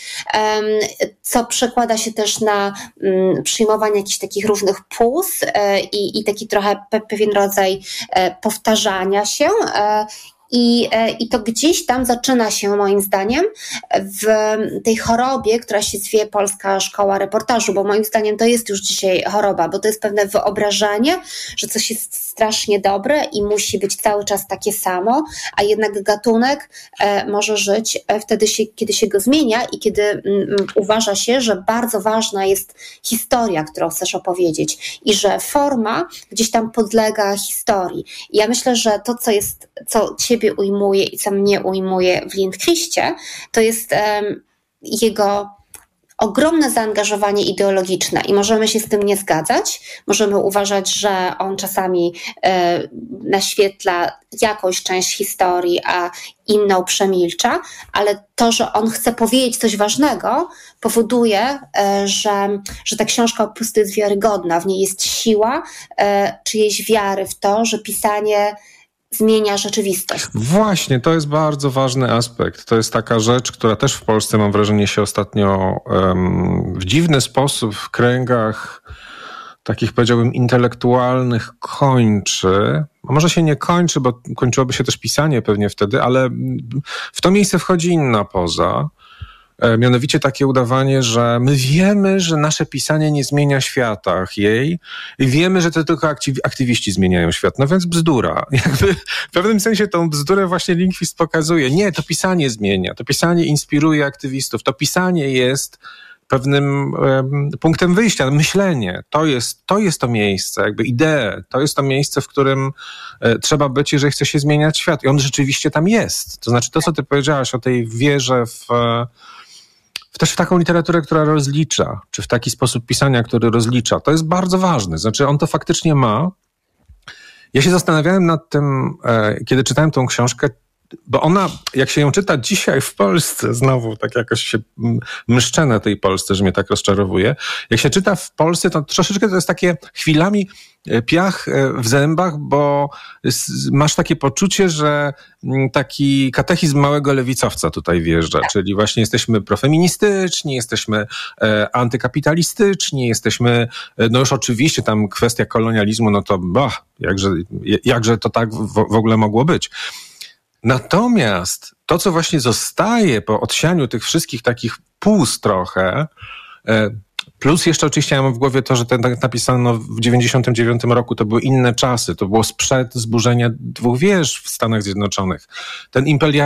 co przekłada się też na mm, przyjmowanie jakichś takich różnych pus e, i, i taki trochę pewien rodzaj e, powtarzania się e, i, e, I to gdzieś tam zaczyna się, moim zdaniem, w tej chorobie, która się zwie Polska Szkoła Reportażu, bo moim zdaniem to jest już dzisiaj choroba, bo to jest pewne wyobrażenie, że coś jest strasznie dobre i musi być cały czas takie samo, a jednak gatunek e, może żyć e, wtedy, się, kiedy się go zmienia i kiedy mm, uważa się, że bardzo ważna jest historia, którą chcesz opowiedzieć i że forma gdzieś tam podlega historii. I ja myślę, że to, co jest, co ciebie ujmuje i co mnie ujmuje w Lindquiście, to jest um, jego ogromne zaangażowanie ideologiczne i możemy się z tym nie zgadzać. Możemy uważać, że on czasami e, naświetla jakąś część historii, a inną przemilcza, ale to, że on chce powiedzieć coś ważnego, powoduje, e, że, że ta książka po prostu jest wiarygodna. W niej jest siła e, czyjejś wiary w to, że pisanie zmienia rzeczywistość.
Właśnie, to jest bardzo ważny aspekt. To jest taka rzecz, która też w Polsce, mam wrażenie, się ostatnio um, w dziwny sposób w kręgach takich, powiedziałbym, intelektualnych kończy. Może się nie kończy, bo kończyłoby się też pisanie pewnie wtedy, ale w to miejsce wchodzi inna poza mianowicie takie udawanie, że my wiemy, że nasze pisanie nie zmienia świata jej i wiemy, że to tylko aktywiści zmieniają świat. No więc bzdura. [LAUGHS] Jakby w pewnym sensie tą bzdurę właśnie Linkwist pokazuje. Nie, to pisanie zmienia, to pisanie inspiruje aktywistów, to pisanie jest pewnym um, punktem wyjścia, myślenie. To jest, to jest to miejsce, jakby idee, to jest to miejsce, w którym e, trzeba być, jeżeli chce się zmieniać świat. I on rzeczywiście tam jest. To znaczy to, co ty powiedziałaś o tej wierze w... E, też w taką literaturę, która rozlicza, czy w taki sposób pisania, który rozlicza. To jest bardzo ważne. Znaczy, on to faktycznie ma. Ja się zastanawiałem nad tym, e, kiedy czytałem tą książkę, bo ona, jak się ją czyta dzisiaj w Polsce, znowu tak jakoś się mszczę na tej Polsce, że mnie tak rozczarowuje. Jak się czyta w Polsce, to troszeczkę to jest takie chwilami e, piach e, w zębach, bo masz takie poczucie, że taki katechizm małego lewicowca tutaj wjeżdża, czyli właśnie jesteśmy profeministyczni, jesteśmy e, antykapitalistyczni, jesteśmy, no już oczywiście tam kwestia kolonializmu, no to bah, jakże, jakże to tak w, w ogóle mogło być. Natomiast to, co właśnie zostaje po odsianiu tych wszystkich takich pust trochę, e, Plus jeszcze oczywiście ja mam w głowie to, że ten tak napisano w 99 roku, to były inne czasy, to było sprzed zburzenia dwóch wież w Stanach Zjednoczonych. Ten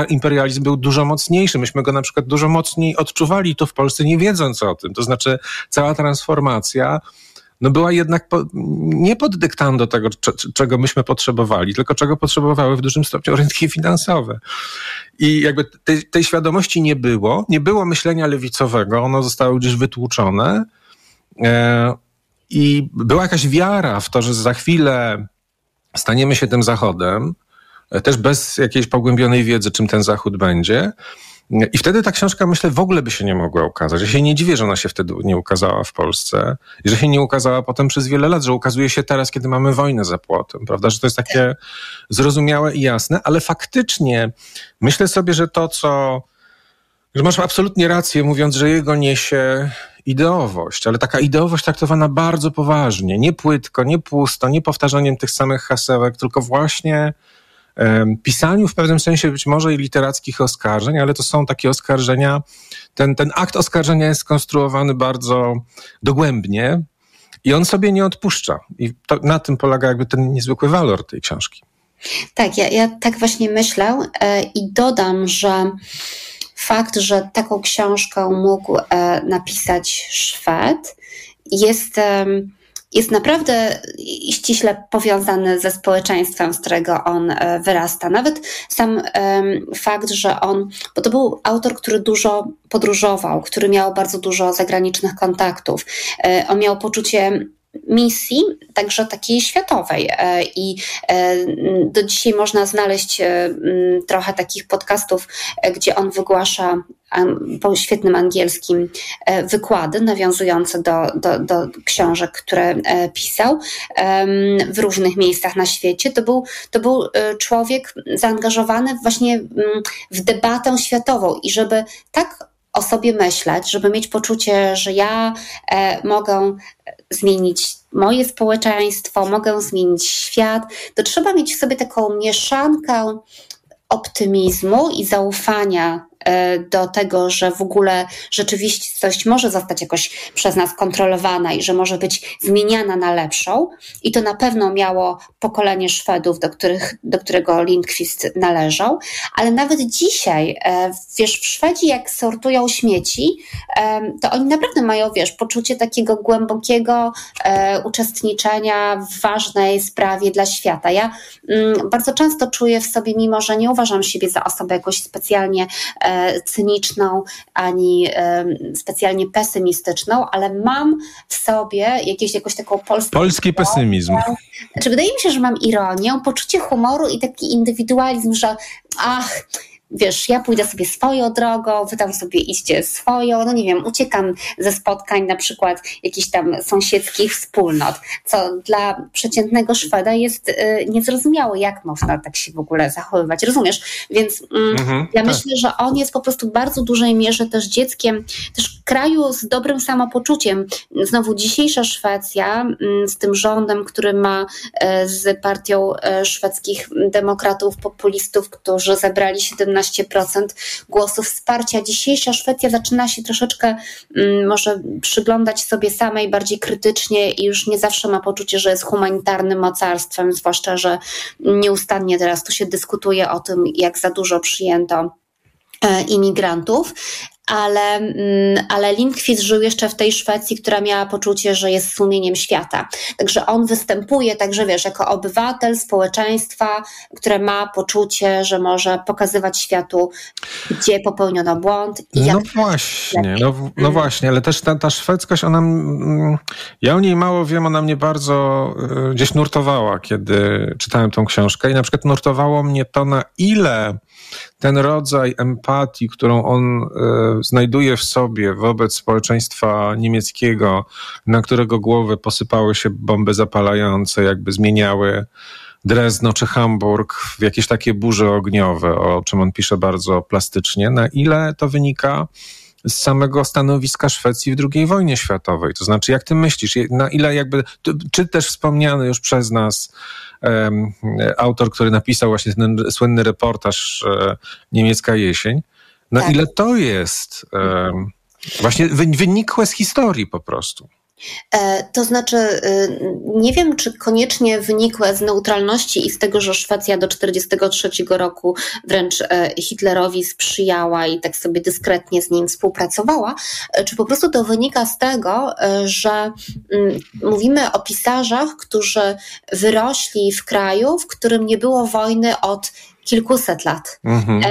imperializm był dużo mocniejszy, myśmy go na przykład dużo mocniej odczuwali tu w Polsce, nie wiedząc o tym. To znaczy cała transformacja no była jednak po, nie pod dyktando tego, czego myśmy potrzebowali, tylko czego potrzebowały w dużym stopniu rynki finansowe. I jakby tej, tej świadomości nie było, nie było myślenia lewicowego, ono zostało gdzieś wytłuczone. E, I była jakaś wiara w to, że za chwilę staniemy się tym Zachodem, e, też bez jakiejś pogłębionej wiedzy, czym ten Zachód będzie. I wtedy ta książka, myślę, w ogóle by się nie mogła ukazać. Ja się nie dziwię, że ona się wtedy nie ukazała w Polsce i że się nie ukazała potem przez wiele lat, że ukazuje się teraz, kiedy mamy wojnę za płotem, prawda? Że to jest takie zrozumiałe i jasne, ale faktycznie myślę sobie, że to, co że masz absolutnie rację, mówiąc, że jego niesie ideowość, ale taka ideowość traktowana bardzo poważnie, nie płytko, nie pusto, nie powtarzaniem tych samych hasełek, tylko właśnie pisaniu w pewnym sensie być może i literackich oskarżeń, ale to są takie oskarżenia, ten, ten akt oskarżenia jest skonstruowany bardzo dogłębnie i on sobie nie odpuszcza. I to, na tym polega jakby ten niezwykły walor tej książki.
Tak, ja, ja tak właśnie myślę e, i dodam, że fakt, że taką książkę mógł e, napisać Szwed jest jest naprawdę ściśle powiązany ze społeczeństwem, z którego on e, wyrasta. Nawet sam fakt, że on, bo to był autor, który dużo podróżował, który miał bardzo dużo zagranicznych kontaktów. E, on miał poczucie misji, także takiej światowej. E, I do dzisiaj można znaleźć trochę takich podcastów, gdzie on wygłasza po świetnym angielskim e, wykłady nawiązujące do, do, do książek, które e, pisał w różnych miejscach na świecie. To był, to był e, człowiek zaangażowany właśnie w debatę światową i żeby tak o sobie myśleć, żeby mieć poczucie, że ja mogę zmienić moje społeczeństwo, mogę zmienić świat, to trzeba mieć w sobie taką mieszankę optymizmu i zaufania E, do tego, że w ogóle rzeczywistość może zostać jakoś przez nas kontrolowana i że może być zmieniana na lepszą. I to na pewno miało pokolenie Szwedów, do, których, do którego Lindqvist należał. Ale nawet dzisiaj, e, wiesz, w Szwedzi jak sortują śmieci, e, to oni naprawdę mają, wiesz, poczucie takiego głębokiego uczestniczenia w ważnej sprawie dla świata. Ja mm, bardzo często czuję w sobie, mimo że nie uważam siebie za osobę jakoś specjalnie E, cyniczną, ani specjalnie pesymistyczną, ale mam w sobie jakieś, jakąś taką polską...
Polski pesymizm.
Znaczy, wydaje mi się, że mam ironię, poczucie humoru i taki indywidualizm, że ach, wiesz, ja pójdę sobie swoją drogą, wy tam sobie iście swoją, no nie wiem, uciekam ze spotkań na przykład jakichś tam sąsiedzkich wspólnot, co dla przeciętnego Szweda jest y, niezrozumiałe, jak można tak się w ogóle zachowywać, rozumiesz? Więc mm, mhm, ja tak. myślę, że on jest po prostu w bardzo dużej mierze też dzieckiem, też kraju z dobrym samopoczuciem. Znowu dzisiejsza Szwecja mm, z tym rządem, który ma y, z partią y, szwedzkich demokratów, populistów, którzy zebrali 17 15% głosów wsparcia. Dzisiejsza Szwecja zaczyna się troszeczkę mm, może przyglądać sobie samej bardziej krytycznie i już nie zawsze ma poczucie, że jest humanitarnym mocarstwem, zwłaszcza, że nieustannie teraz tu się dyskutuje o tym, jak za dużo przyjęto e, imigrantów, ale, mm, ale Lindqvist żył jeszcze w tej Szwecji, która miała poczucie, że jest sumieniem świata. Także on występuje także, wiesz, jako obywatel społeczeństwa, które ma poczucie, że może pokazywać światu, gdzie popełniono błąd.
I no właśnie, no, no właśnie, ale też ta, ta szwedzkość, ona, ja o niej mało wiem, ona mnie bardzo y, gdzieś nurtowała, kiedy czytałem tą książkę i na przykład nurtowało mnie to, na ile ten rodzaj empatii, którą on y, znajduje w sobie wobec społeczeństwa niemieckiego, na którego głowę posypały się bomby zapalające, jakby zmieniały Drezno czy Hamburg w jakieś takie burze ogniowe, o czym on pisze bardzo plastycznie, na ile to wynika z samego stanowiska Szwecji w II wojnie światowej. To znaczy, jak ty myślisz, na ile jakby, czy też wspomniany już przez nas autor, który napisał właśnie ten słynny reportaż um, Niemiecka jesień, na tak. ile to jest właśnie wynikłe z historii po prostu?
E, to znaczy, y, nie wiem, czy koniecznie wynikłe z neutralności i z tego, że Szwecja do 1943 roku wręcz e, Hitlerowi sprzyjała i tak sobie dyskretnie z nim współpracowała, e, czy po prostu to wynika z tego, że mm, mówimy o pisarzach, którzy wyrośli w kraju, w którym nie było wojny od kilkuset lat. Mhm.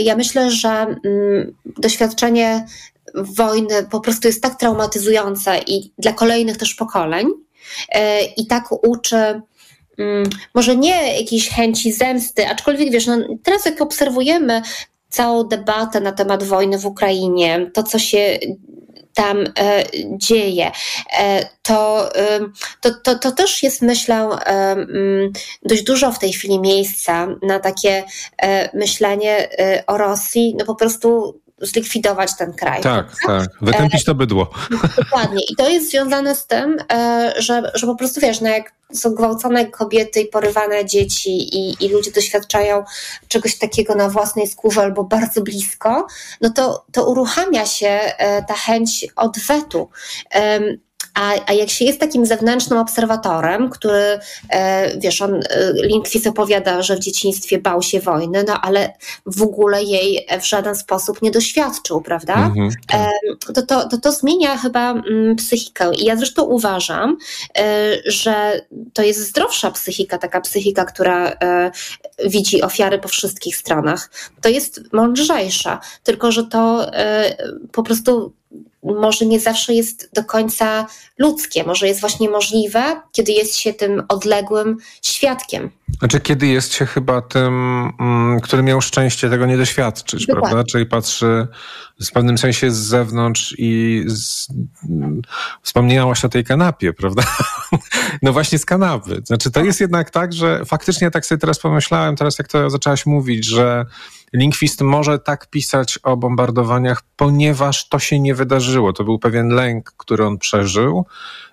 Ja myślę, że mm, doświadczenie wojny po prostu jest tak traumatyzująca i dla kolejnych też pokoleń e, i tak uczy mm, może nie jakiejś chęci zemsty, aczkolwiek wiesz, no, teraz jak obserwujemy całą debatę na temat wojny w Ukrainie, to co się tam e, dzieje, e, to, e, to, to, to, też jest, myślę, e, mm, dość dużo w tej chwili miejsca na takie e, myślenie o Rosji, no po prostu zlikwidować ten kraj.
Tak, tak. Wytępić to bydło.
Dokładnie. I to jest związane z tym, e, że, że po prostu wiesz, no jak są gwałcone kobiety i porywane dzieci i, i ludzie doświadczają czegoś takiego na własnej skórze albo bardzo blisko, no to, to uruchamia się e, ta chęć odwetu. A, a jak się jest takim zewnętrznym obserwatorem, który, e, wiesz, on, e, Lindqvist opowiada, że w dzieciństwie bał się wojny, no ale w ogóle jej w żaden sposób nie doświadczył, prawda? Mm-hmm, tak. e, to, to, to, to zmienia chyba mm, psychikę. I ja zresztą uważam, że to jest zdrowsza psychika, taka psychika, która widzi ofiary po wszystkich stronach. To jest mądrzejsza, tylko że to po prostu może nie zawsze jest do końca ludzkie, może jest właśnie możliwe, kiedy jest się tym odległym świadkiem.
Znaczy, kiedy jest się chyba tym, mm, który miał szczęście tego nie doświadczyć, Dokładnie. prawda? Czyli patrzy w pewnym sensie z zewnątrz i z, wspomniałaś o tej kanapie, prawda? [LAUGHS] No właśnie z kanapy. Znaczy, to jest jednak tak, że faktycznie tak sobie teraz pomyślałem, teraz jak to zaczęłaś mówić, że Lindqvist może tak pisać o bombardowaniach, ponieważ to się nie wydarzyło. To był pewien lęk, który on przeżył.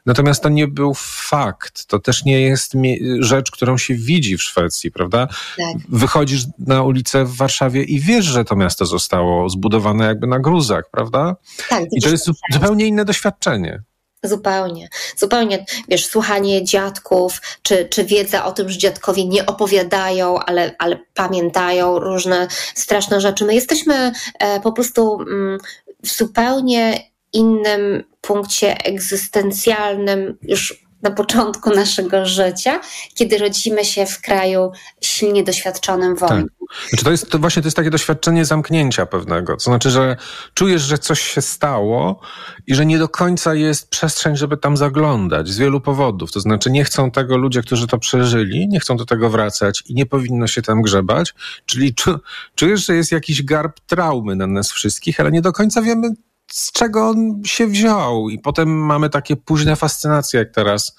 Natomiast to nie był fakt. To też nie jest rzecz, którą się widzi w Szwecji, prawda? Tak. Wychodzisz na ulicę w Warszawie i wiesz, że to miasto zostało zbudowane jakby na gruzach, prawda? Tak, I to jest zupełnie inne doświadczenie.
Zupełnie, zupełnie, wiesz, słuchanie dziadków, czy, czy wiedza o tym, że dziadkowie nie opowiadają, ale, ale pamiętają różne straszne rzeczy. My jesteśmy e, po prostu mm, w zupełnie innym punkcie egzystencjalnym już na początku naszego życia, kiedy rodzimy się w kraju silnie doświadczonym wojną. Tak.
Znaczy to jest to właśnie to jest takie doświadczenie zamknięcia pewnego. To znaczy, że czujesz, że coś się stało i że nie do końca jest przestrzeń, żeby tam zaglądać z wielu powodów. To znaczy, nie chcą tego ludzie, którzy to przeżyli, nie chcą do tego wracać i nie powinno się tam grzebać. Czyli czujesz, że jest jakiś garb traumy na nas wszystkich, ale nie do końca wiemy, z czego on się wziął. I potem mamy takie późne fascynacje, jak teraz.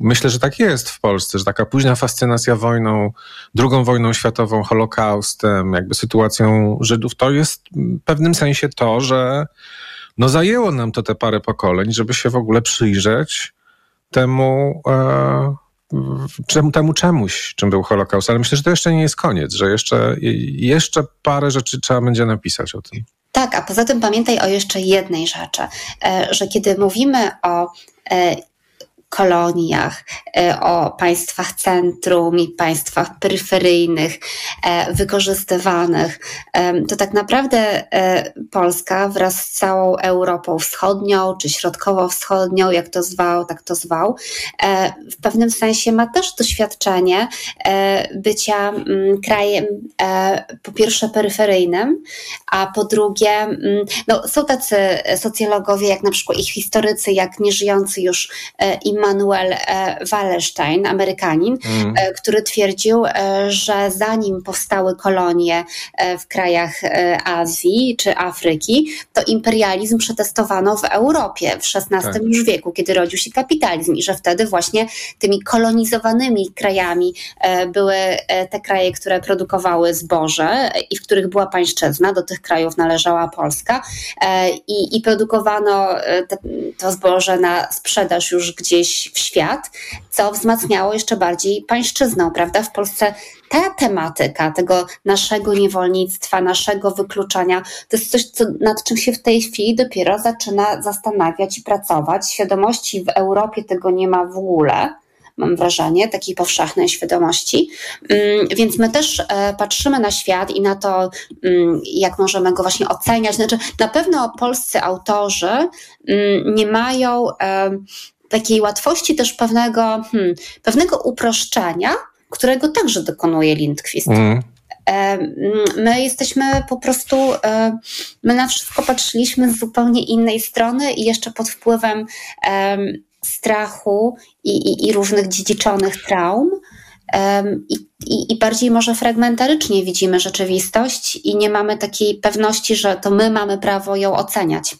Myślę, że tak jest w Polsce, że taka późna fascynacja wojną, drugą wojną światową, Holokaustem, jakby sytuacją Żydów, to jest w pewnym sensie to, że no zajęło nam to te parę pokoleń, żeby się w ogóle przyjrzeć temu, e, czemu, temu czemuś, czym był Holokaust. Ale myślę, że to jeszcze nie jest koniec, że jeszcze, jeszcze parę rzeczy trzeba będzie napisać o tym.
Tak, a poza tym pamiętaj o jeszcze jednej rzeczy, e, że kiedy mówimy o e, koloniach, e, o państwach centrum i państwach peryferyjnych, e, wykorzystywanych, to tak naprawdę Polska wraz z całą Europą Wschodnią czy Środkowo-Wschodnią, jak to zwał, tak to zwał, w pewnym sensie ma też doświadczenie bycia mm, krajem po pierwsze peryferyjnym, a po drugie, mm, no, są tacy socjologowie, jak na przykład ich historycy, jak nieżyjący już Immanuel e, Wallerstein, Amerykanin, mm. który twierdził, e, że zanim powstały kolonie w krajach Azji czy Afryki, to imperializm przetestowano w Europie w XVI tak. już wieku, kiedy rodził się kapitalizm i że wtedy właśnie tymi kolonizowanymi krajami były te kraje, które produkowały zboże i w których była pańszczyzna, do tych krajów należała Polska i, i produkowano te, to zboże na sprzedaż już gdzieś gdzieś w świat, co wzmacniało jeszcze bardziej pańszczyznę, prawda? W Polsce ta tematyka tego naszego niewolnictwa, naszego wykluczania, to jest coś, co, nad czym się w tej chwili dopiero zaczyna zastanawiać i pracować. Świadomości w Europie tego nie ma w ogóle mam wrażenie, takiej powszechnej świadomości. Mm, więc my też e, patrzymy na świat i na to, mm, jak możemy go właśnie oceniać. Znaczy, na pewno polscy autorzy mm, nie mają takiej łatwości też pewnego, hmm, pewnego uproszczenia, którego także dokonuje Lindquist. Mm. My jesteśmy po prostu, my na wszystko patrzyliśmy z zupełnie innej strony i jeszcze pod wpływem strachu i, i, i różnych dziedziczonych traum. I, i, I, bardziej może fragmentarycznie widzimy rzeczywistość i nie mamy takiej pewności, że to my mamy prawo ją oceniać.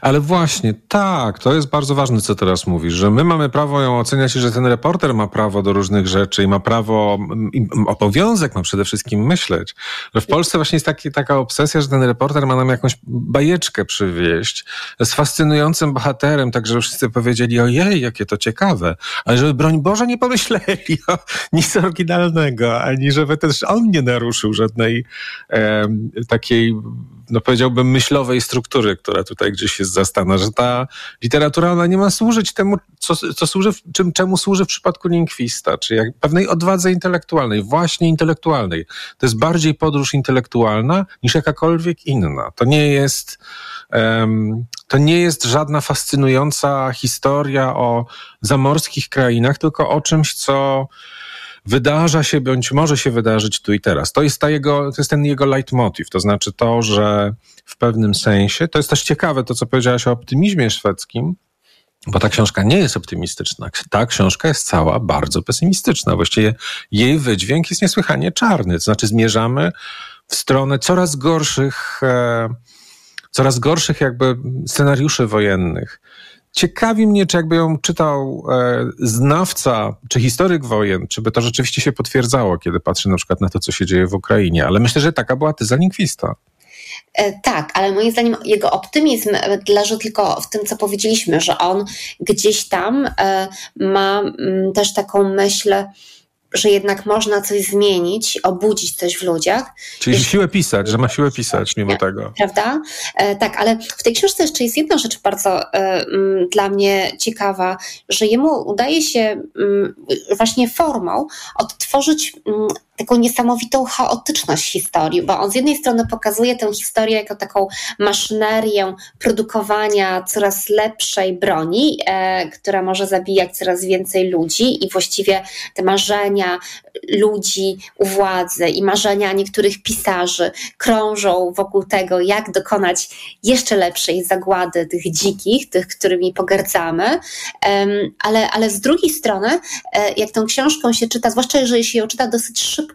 Ale właśnie, tak, to jest bardzo ważne, co teraz mówisz, że my mamy prawo ją oceniać i że ten reporter ma prawo do różnych rzeczy i ma prawo, i obowiązek ma przede wszystkim myśleć. Że w Polsce właśnie jest taki, taka obsesja, że ten reporter ma nam jakąś bajeczkę przywieźć z fascynującym bohaterem, tak że wszyscy powiedzieli, ojej, jakie to ciekawe, ale żeby broń Boże nie pomyśleli o [LAUGHS] nic oryginalnego, ani żeby też on nie naruszył żadnej e, takiej no powiedziałbym, myślowej struktury, która tutaj gdzieś jest zastana, że ta literatura, ona nie ma służyć temu, co, co służy, czym, czemu służy w przypadku Linkwista, czy jak pewnej odwadze intelektualnej, właśnie intelektualnej. To jest bardziej podróż intelektualna niż jakakolwiek inna. To nie jest, um, to nie jest żadna fascynująca historia o zamorskich krainach, tylko o czymś, co wydarza się bądź może się wydarzyć tu i teraz. To jest, ta jego, to jest ten jego leitmotiv, to znaczy to, że w pewnym sensie, to jest też ciekawe to, co powiedziałaś o optymizmie szwedzkim, bo ta książka nie jest optymistyczna. Ta książka jest cała bardzo pesymistyczna. Właściwie jej wydźwięk jest niesłychanie czarny. To znaczy zmierzamy w stronę coraz gorszych, e, coraz gorszych jakby scenariuszy wojennych. Ciekawi mnie, czy jakby ją czytał e, znawca, czy historyk wojen, czy by to rzeczywiście się potwierdzało, kiedy patrzy na przykład na to, co się dzieje w Ukrainie. Ale myślę, że taka była tyza Linkwista.
E, tak, ale moim zdaniem jego optymizm leży tylko w tym, co powiedzieliśmy, że on gdzieś tam e, ma mm, też taką myśl, że jednak można coś zmienić, obudzić coś w ludziach.
Czyli Jeśli... siłę pisać, że ma siłę pisać mimo tego.
Prawda? E, tak, ale w tej książce jeszcze jest jedna rzecz bardzo e, m, dla mnie ciekawa, że jemu udaje się m, właśnie formą odtworzyć m, taką niesamowitą chaotyczność historii, bo on z jednej strony pokazuje tę historię jako taką maszynerię produkowania coraz lepszej broni, e, która może zabijać coraz więcej ludzi i właściwie te marzenia ludzi u władzy i marzenia niektórych pisarzy krążą wokół tego, jak dokonać jeszcze lepszej zagłady tych dzikich, tych, którymi pogardzamy, ale, ale z drugiej strony, e, jak tą książką się czyta, zwłaszcza jeżeli się ją czyta dosyć szybko,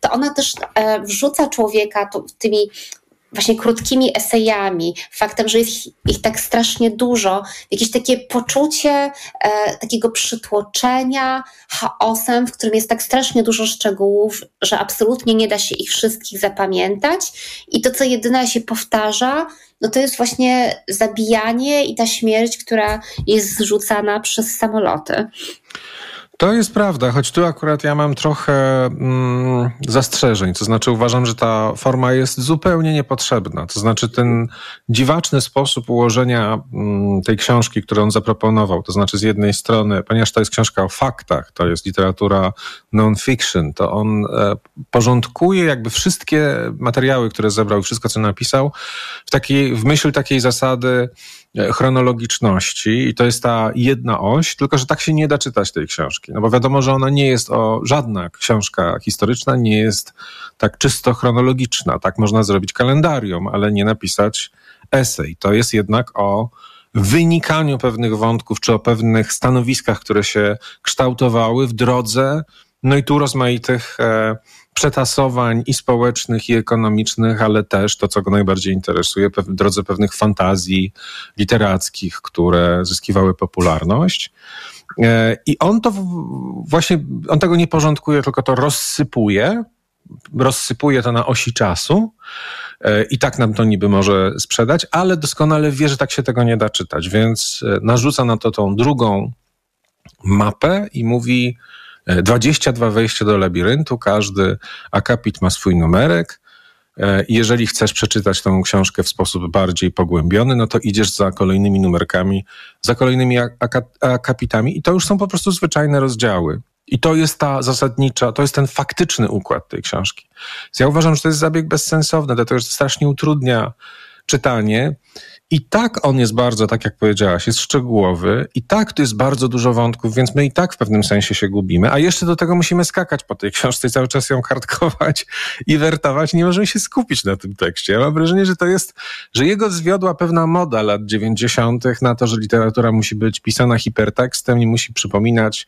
to ona też e, wrzuca człowieka tymi właśnie krótkimi esejami, faktem, że jest ich tak strasznie dużo, jakieś takie poczucie e, takiego przytłoczenia chaosem, w którym jest tak strasznie dużo szczegółów, że absolutnie nie da się ich wszystkich zapamiętać i to, co jedyne się powtarza, no to jest właśnie zabijanie i ta śmierć, która jest zrzucana przez samoloty.
To jest prawda, choć tu akurat ja mam trochę mm, zastrzeżeń. To znaczy uważam, że ta forma jest zupełnie niepotrzebna. To znaczy ten dziwaczny sposób ułożenia mm, tej książki, którą on zaproponował, to znaczy z jednej strony, ponieważ to jest książka o faktach, to jest literatura non-fiction, to on e, porządkuje jakby wszystkie materiały, które zebrał i wszystko, co napisał w, takiej, w myśl takiej zasady chronologiczności i to jest ta jedna oś, tylko że tak się nie da czytać tej książki. No bo wiadomo, że ona nie jest o żadna książka historyczna, nie jest tak czysto chronologiczna. Tak można zrobić kalendarium, ale nie napisać esej. To jest jednak o wynikaniu pewnych wątków, czy o pewnych stanowiskach, które się kształtowały w drodze, no i tu rozmaitych e, przetasowań i społecznych, i ekonomicznych, ale też to, co go najbardziej interesuje, w drodze pewnych fantazji literackich, które zyskiwały popularność. E, I on to właśnie, on tego nie porządkuje, tylko to rozsypuje, rozsypuje to na osi czasu. E, i tak nam to niby może sprzedać, ale doskonale wie, że tak się tego nie da czytać, więc narzuca na to tą drugą mapę i mówi, 22 wejścia do labiryntu, każdy akapit ma swój numerek. E, jeżeli chcesz przeczytać tą książkę w sposób bardziej pogłębiony, no to idziesz za kolejnymi numerkami, za kolejnymi akapitami i to już są po prostu zwyczajne rozdziały. I to jest ta zasadnicza, to jest ten faktyczny układ tej książki. Ja uważam, że to jest zabieg bezsensowny, dlatego że strasznie utrudnia czytanie. I tak on jest bardzo, tak jak powiedziałaś, jest szczegółowy, i tak tu jest bardzo dużo wątków, więc my i tak w pewnym sensie się gubimy, a jeszcze do tego musimy skakać po tej [LAUGHS] książce i cały czas ją kartkować i wertować. Nie możemy się skupić na tym tekście. Ja mam wrażenie, że to jest, że jego zwiodła pewna moda lat 90. na to, że literatura musi być pisana hipertekstem i musi przypominać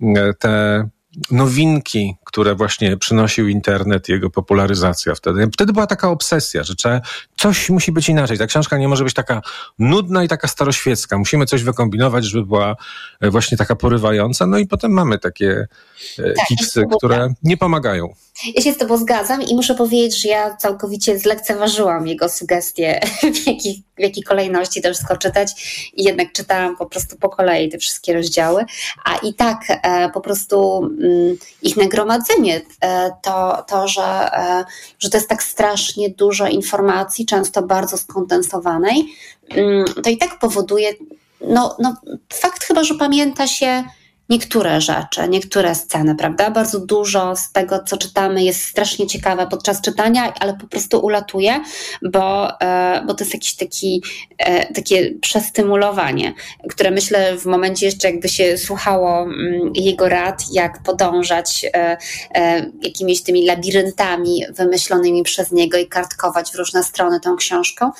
e, te nowinki, które właśnie przynosił internet, jego popularyzacja wtedy. Wtedy była taka obsesja, że trzeba, coś musi być inaczej. Ta książka nie może być taka nudna i taka staroświecka. Musimy coś wykombinować, żeby była e, właśnie taka porywająca. No i potem mamy takie e, tak, kiksy, które nie pomagają.
Ja się z Tobą zgadzam i muszę powiedzieć, że ja całkowicie zlekceważyłam jego sugestie, [LAUGHS] w jakiej, w jakiej kolejności to wszystko czytać i jednak czytałam po prostu po kolei te wszystkie rozdziały, a i tak e, po prostu mm, ich nagromadzenie, e, to, to że, e, że to jest tak strasznie dużo informacji, często bardzo skondensowanej, mm, to i tak powoduje, no, no fakt chyba, że pamięta się niektóre rzeczy, niektóre sceny, prawda? Bardzo dużo z tego, co czytamy, jest strasznie ciekawe podczas czytania, ale po prostu ulatuje, bo, e, bo to jest jakiś taki, e, takie przestymulowanie, które myślę w momencie jeszcze jakby się słuchało mm, jego rad, jak podążać e, jakimiś tymi labiryntami wymyślonymi przez niego i kartkować w różne strony tą książką,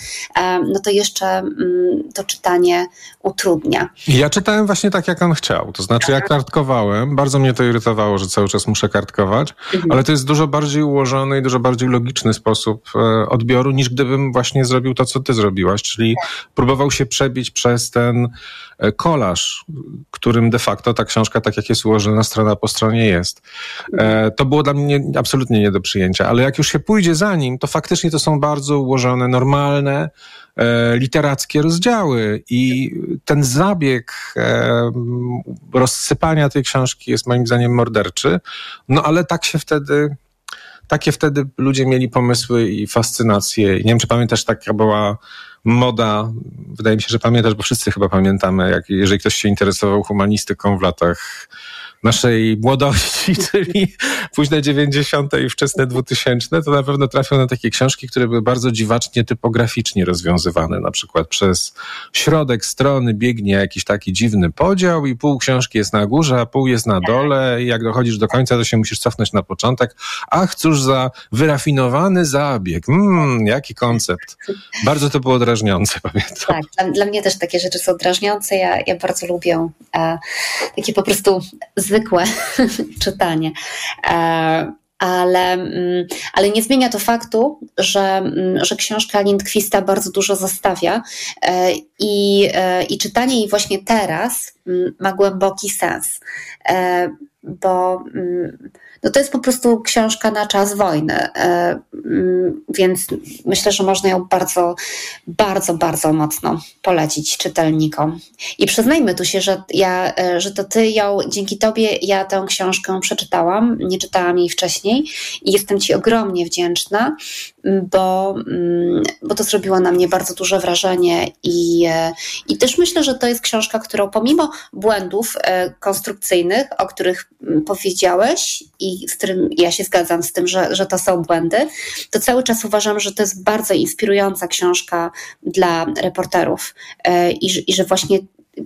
no to jeszcze mm, to czytanie utrudnia.
Ja czytałem właśnie tak, jak on chciał. To znaczy, ja kartkowałem. Bardzo mnie to irytowało, że cały czas muszę kartkować, mhm. ale to jest dużo bardziej ułożony i dużo bardziej logiczny sposób e, odbioru, niż gdybym właśnie zrobił to, co ty zrobiłaś, czyli tak. próbował się przebić przez ten e, kolaż, którym de facto ta książka, tak jak jest ułożona strona po stronie jest. E, mhm. To było dla mnie absolutnie nie do przyjęcia, ale jak już się pójdzie za nim, to faktycznie to są bardzo ułożone, normalne, literackie rozdziały i ten zabieg e, rozsypania tej książki jest moim zdaniem morderczy, no ale tak się wtedy takie wtedy ludzie mieli pomysły i fascynacje. Nie wiem, czy pamiętasz, taka była moda, wydaje mi się, że pamiętasz, bo wszyscy chyba pamiętamy, jak, jeżeli ktoś się interesował humanistyką w latach naszej młodości, [LAUGHS] czyli późne 90. i wczesne 2000, to na pewno trafią na takie książki, które były bardzo dziwacznie typograficznie rozwiązywane. Na przykład przez środek strony biegnie jakiś taki dziwny podział i pół książki jest na górze, a pół jest na dole i jak dochodzisz do końca, to się musisz cofnąć na początek. Ach, cóż za wyrafinowany zabieg. Mmm, jaki koncept. Bardzo to było drażniące, [LAUGHS] pamiętam.
Tak, dla, dla mnie też takie rzeczy są drażniące. Ja, ja bardzo lubię e, takie po prostu zwykłe [LAUGHS] czytanie. E, ale, mm, ale nie zmienia to faktu, że, mm, że książka Lindquista bardzo dużo zostawia e, i, e, i czytanie jej właśnie teraz mm, ma głęboki sens, bo no to jest po prostu książka na czas wojny, e, mm, więc myślę, że można ją bardzo, bardzo, bardzo mocno polecić czytelnikom. I przyznajmy tu się, że, ja, e, że to ty ją, dzięki tobie ja tę książkę przeczytałam, nie czytałam jej wcześniej i jestem ci ogromnie wdzięczna, bo, mm, bo to zrobiło na mnie bardzo duże wrażenie i, e, i też myślę, że to jest książka, którą pomimo błędów konstrukcyjnych, o których mm, powiedziałeś i i z którym ja się zgadzam z tym, że, że to są błędy, to cały czas uważam, że to jest bardzo inspirująca książka dla reporterów e, i, i że właśnie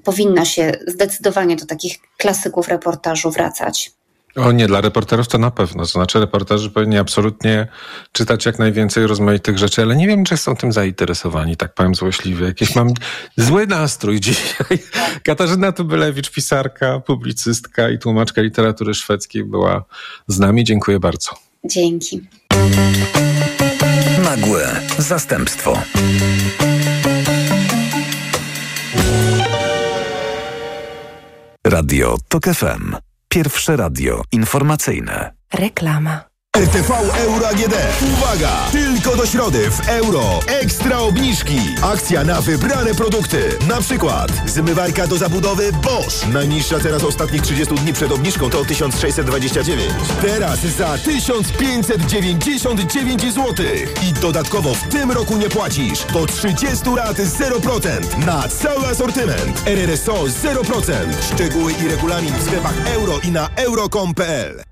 powinno się zdecydowanie do takich klasyków reportażu wracać.
O nie, dla reporterów to na pewno. To znaczy, reporterzy powinni absolutnie czytać jak najwięcej rozmaitych rzeczy, ale nie wiem, czy są tym zainteresowani, tak powiem złośliwie. Jakiś mam zły nastrój [LAUGHS] dzisiaj. Katarzyna Tubylewicz, pisarka, publicystka i tłumaczka literatury szwedzkiej była z nami. Dziękuję bardzo.
Dzięki.
Nagłe zastępstwo. Radio TOK FM. Pierwsze radio informacyjne.
Reklama.
RTV Euro AGD. Uwaga! Tylko do środy w euro. Ekstra obniżki. Akcja na wybrane produkty. Na przykład zmywarka do zabudowy Bosch. Najniższa teraz ostatnich 30 dni przed obniżką to 1629. Teraz za 1599 zł. I dodatkowo w tym roku nie płacisz. Do 30 lat 0% na cały asortyment. RRSO 0%. Szczegóły i regulamin w sklepach euro i na euro.com.pl.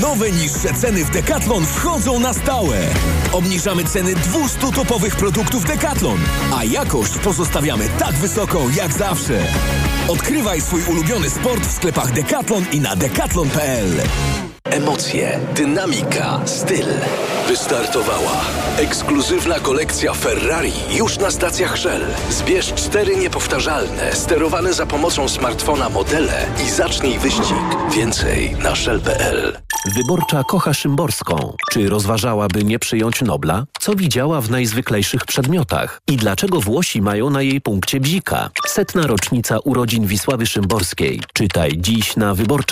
Nowe niższe ceny w Decathlon wchodzą na stałe. Obniżamy ceny 200 topowych produktów Decathlon, a jakość pozostawiamy tak wysoką jak zawsze. Odkrywaj swój ulubiony sport w sklepach Decathlon i na decathlon.pl.
Emocje, dynamika, styl. Wystartowała ekskluzywna kolekcja Ferrari już na stacjach Shell. Zbierz cztery niepowtarzalne, sterowane za pomocą smartfona modele i zacznij wyścig. Więcej na shell.pl.
Wyborcza kocha Szymborską. Czy rozważałaby nie przyjąć Nobla? Co widziała w najzwyklejszych przedmiotach? I dlaczego Włosi mają na jej punkcie bzika? Setna rocznica urodzin Wisławy Szymborskiej. Czytaj dziś na wyborcza